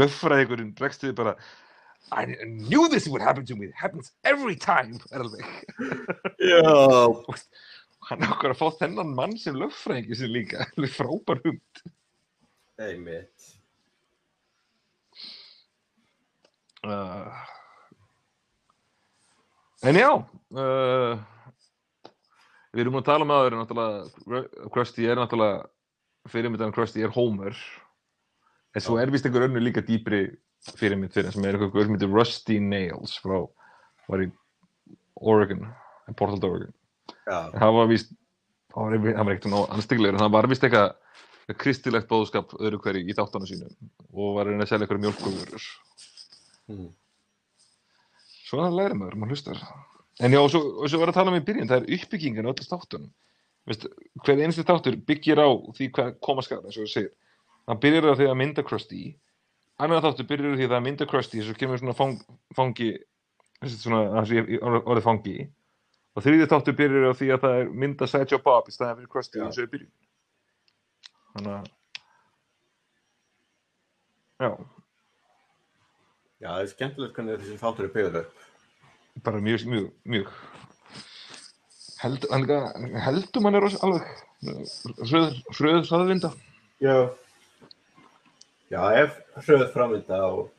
löffræðingurinn bregst við bara I knew this would happen to me it happens every time er Já, hann er okkur að fá þennan mann sem löffræðingi sem líka alveg frábær hund. Einmitt. Uh, en já uh, við erum að tala um aður náttúrulega Krusty er náttúrulega fyrirmyndan Krusty er Homer. En svo er vist einhver önnur líka dýpri fyrirmynd fyrir sem er einhver sem heitir Rusty Nails frá var í Oregon Portland, Oregon. Já, En það var víst hann var, ekkert anstiglegur en það var víst eitthvað kristilegt bóðskap öðru hverju í þáttunum sínum og var að reyna að selja eitthvað mjölkugurur Mm. Svona læri maður, maður hlustar. En já, og svo, og svo var að tala um í byrjun það er uppbyggingin á öllu þáttunum. Vist, hver einstu þáttur byggir á því hvað koma skar, eins og þú segir. Hann byrjar á því að mynda Krusty. Annar þáttur byrjar á því að það mynda Krusty svo kemur svona fang, fangi þessi svona, þessi orðið fangi. Og þriðið þáttur byrjar á því að það er mynda Sideshow Bob í staðan fyrir Krusty eins og í byrjun. Þannig að já, já, það er skemmtilegt hvernig þessi þáttur er byggður upp. Bara mjög, mjög, mjög. Held, heldum hann er alveg hröð, hröð hraðvinda. Já. Já, ef hröð framvinda og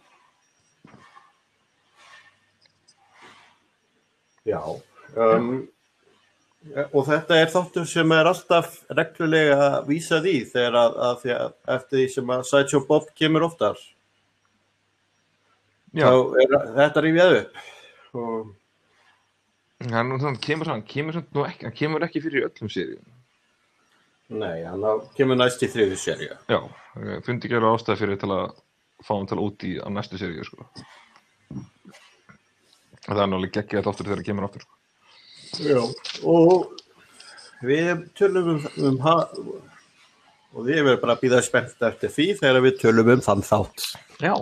Já um, og þetta er þáttur sem er alltaf reglulega vísað í þegar að, að, að eftir því sem að Sideshow Bob kemur oftar já, þá er þetta rífjað upp og hann, hann kemur hann kemur, ekki, hann kemur ekki fyrir í öllum seríum nei, hann á, kemur næst í þriðu serju já, fundi ekki alveg ástæði fyrir til að fá hann til að út í á næstu seríu sko. það er náttúrulega geggið að þáttur þegar hann kemur aftur sko. Já, og við tölum um, um ha, og við verðum bara að býða spennt eftir því þegar við tölum um þann þátt. Já.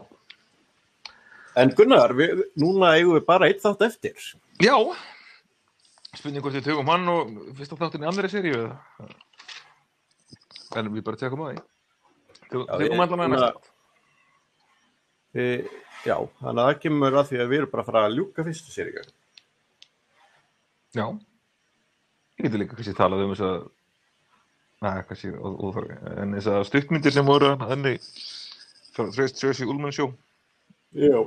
En Gunnar, við, núna eigum við bara eitt þátt eftir. Já. Spurning hvort við tökum hann og fyrsta þáttin í andri seríu eða? En við bara tekum að því. Tökum allan að næsta. Við, já, þannig að það kemur að því að við erum bara að fara að ljúka fyrstu seríu. Já. Ég geti líka kannski talað um þess að Næ, kannski óþarfi. En þess að stuttmyndir sem voru henni frá Trace Tracy Ullman Show. Já.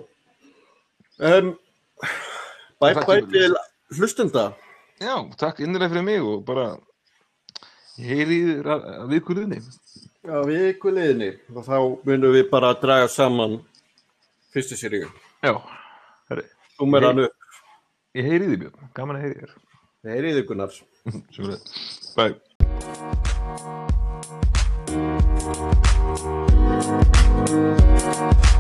Um, Bækbæti hlustenda. Já, takk innlega fyrir mig og bara heyrið að viðkvöliðni Já, viðkvöliðni og þá munum við bara að draga saman fyrstu sériu Já, þú meira hann upp. Ég heyriði björn, gaman að heyriði þér. Heyriði Gunnar. Bæ Bæ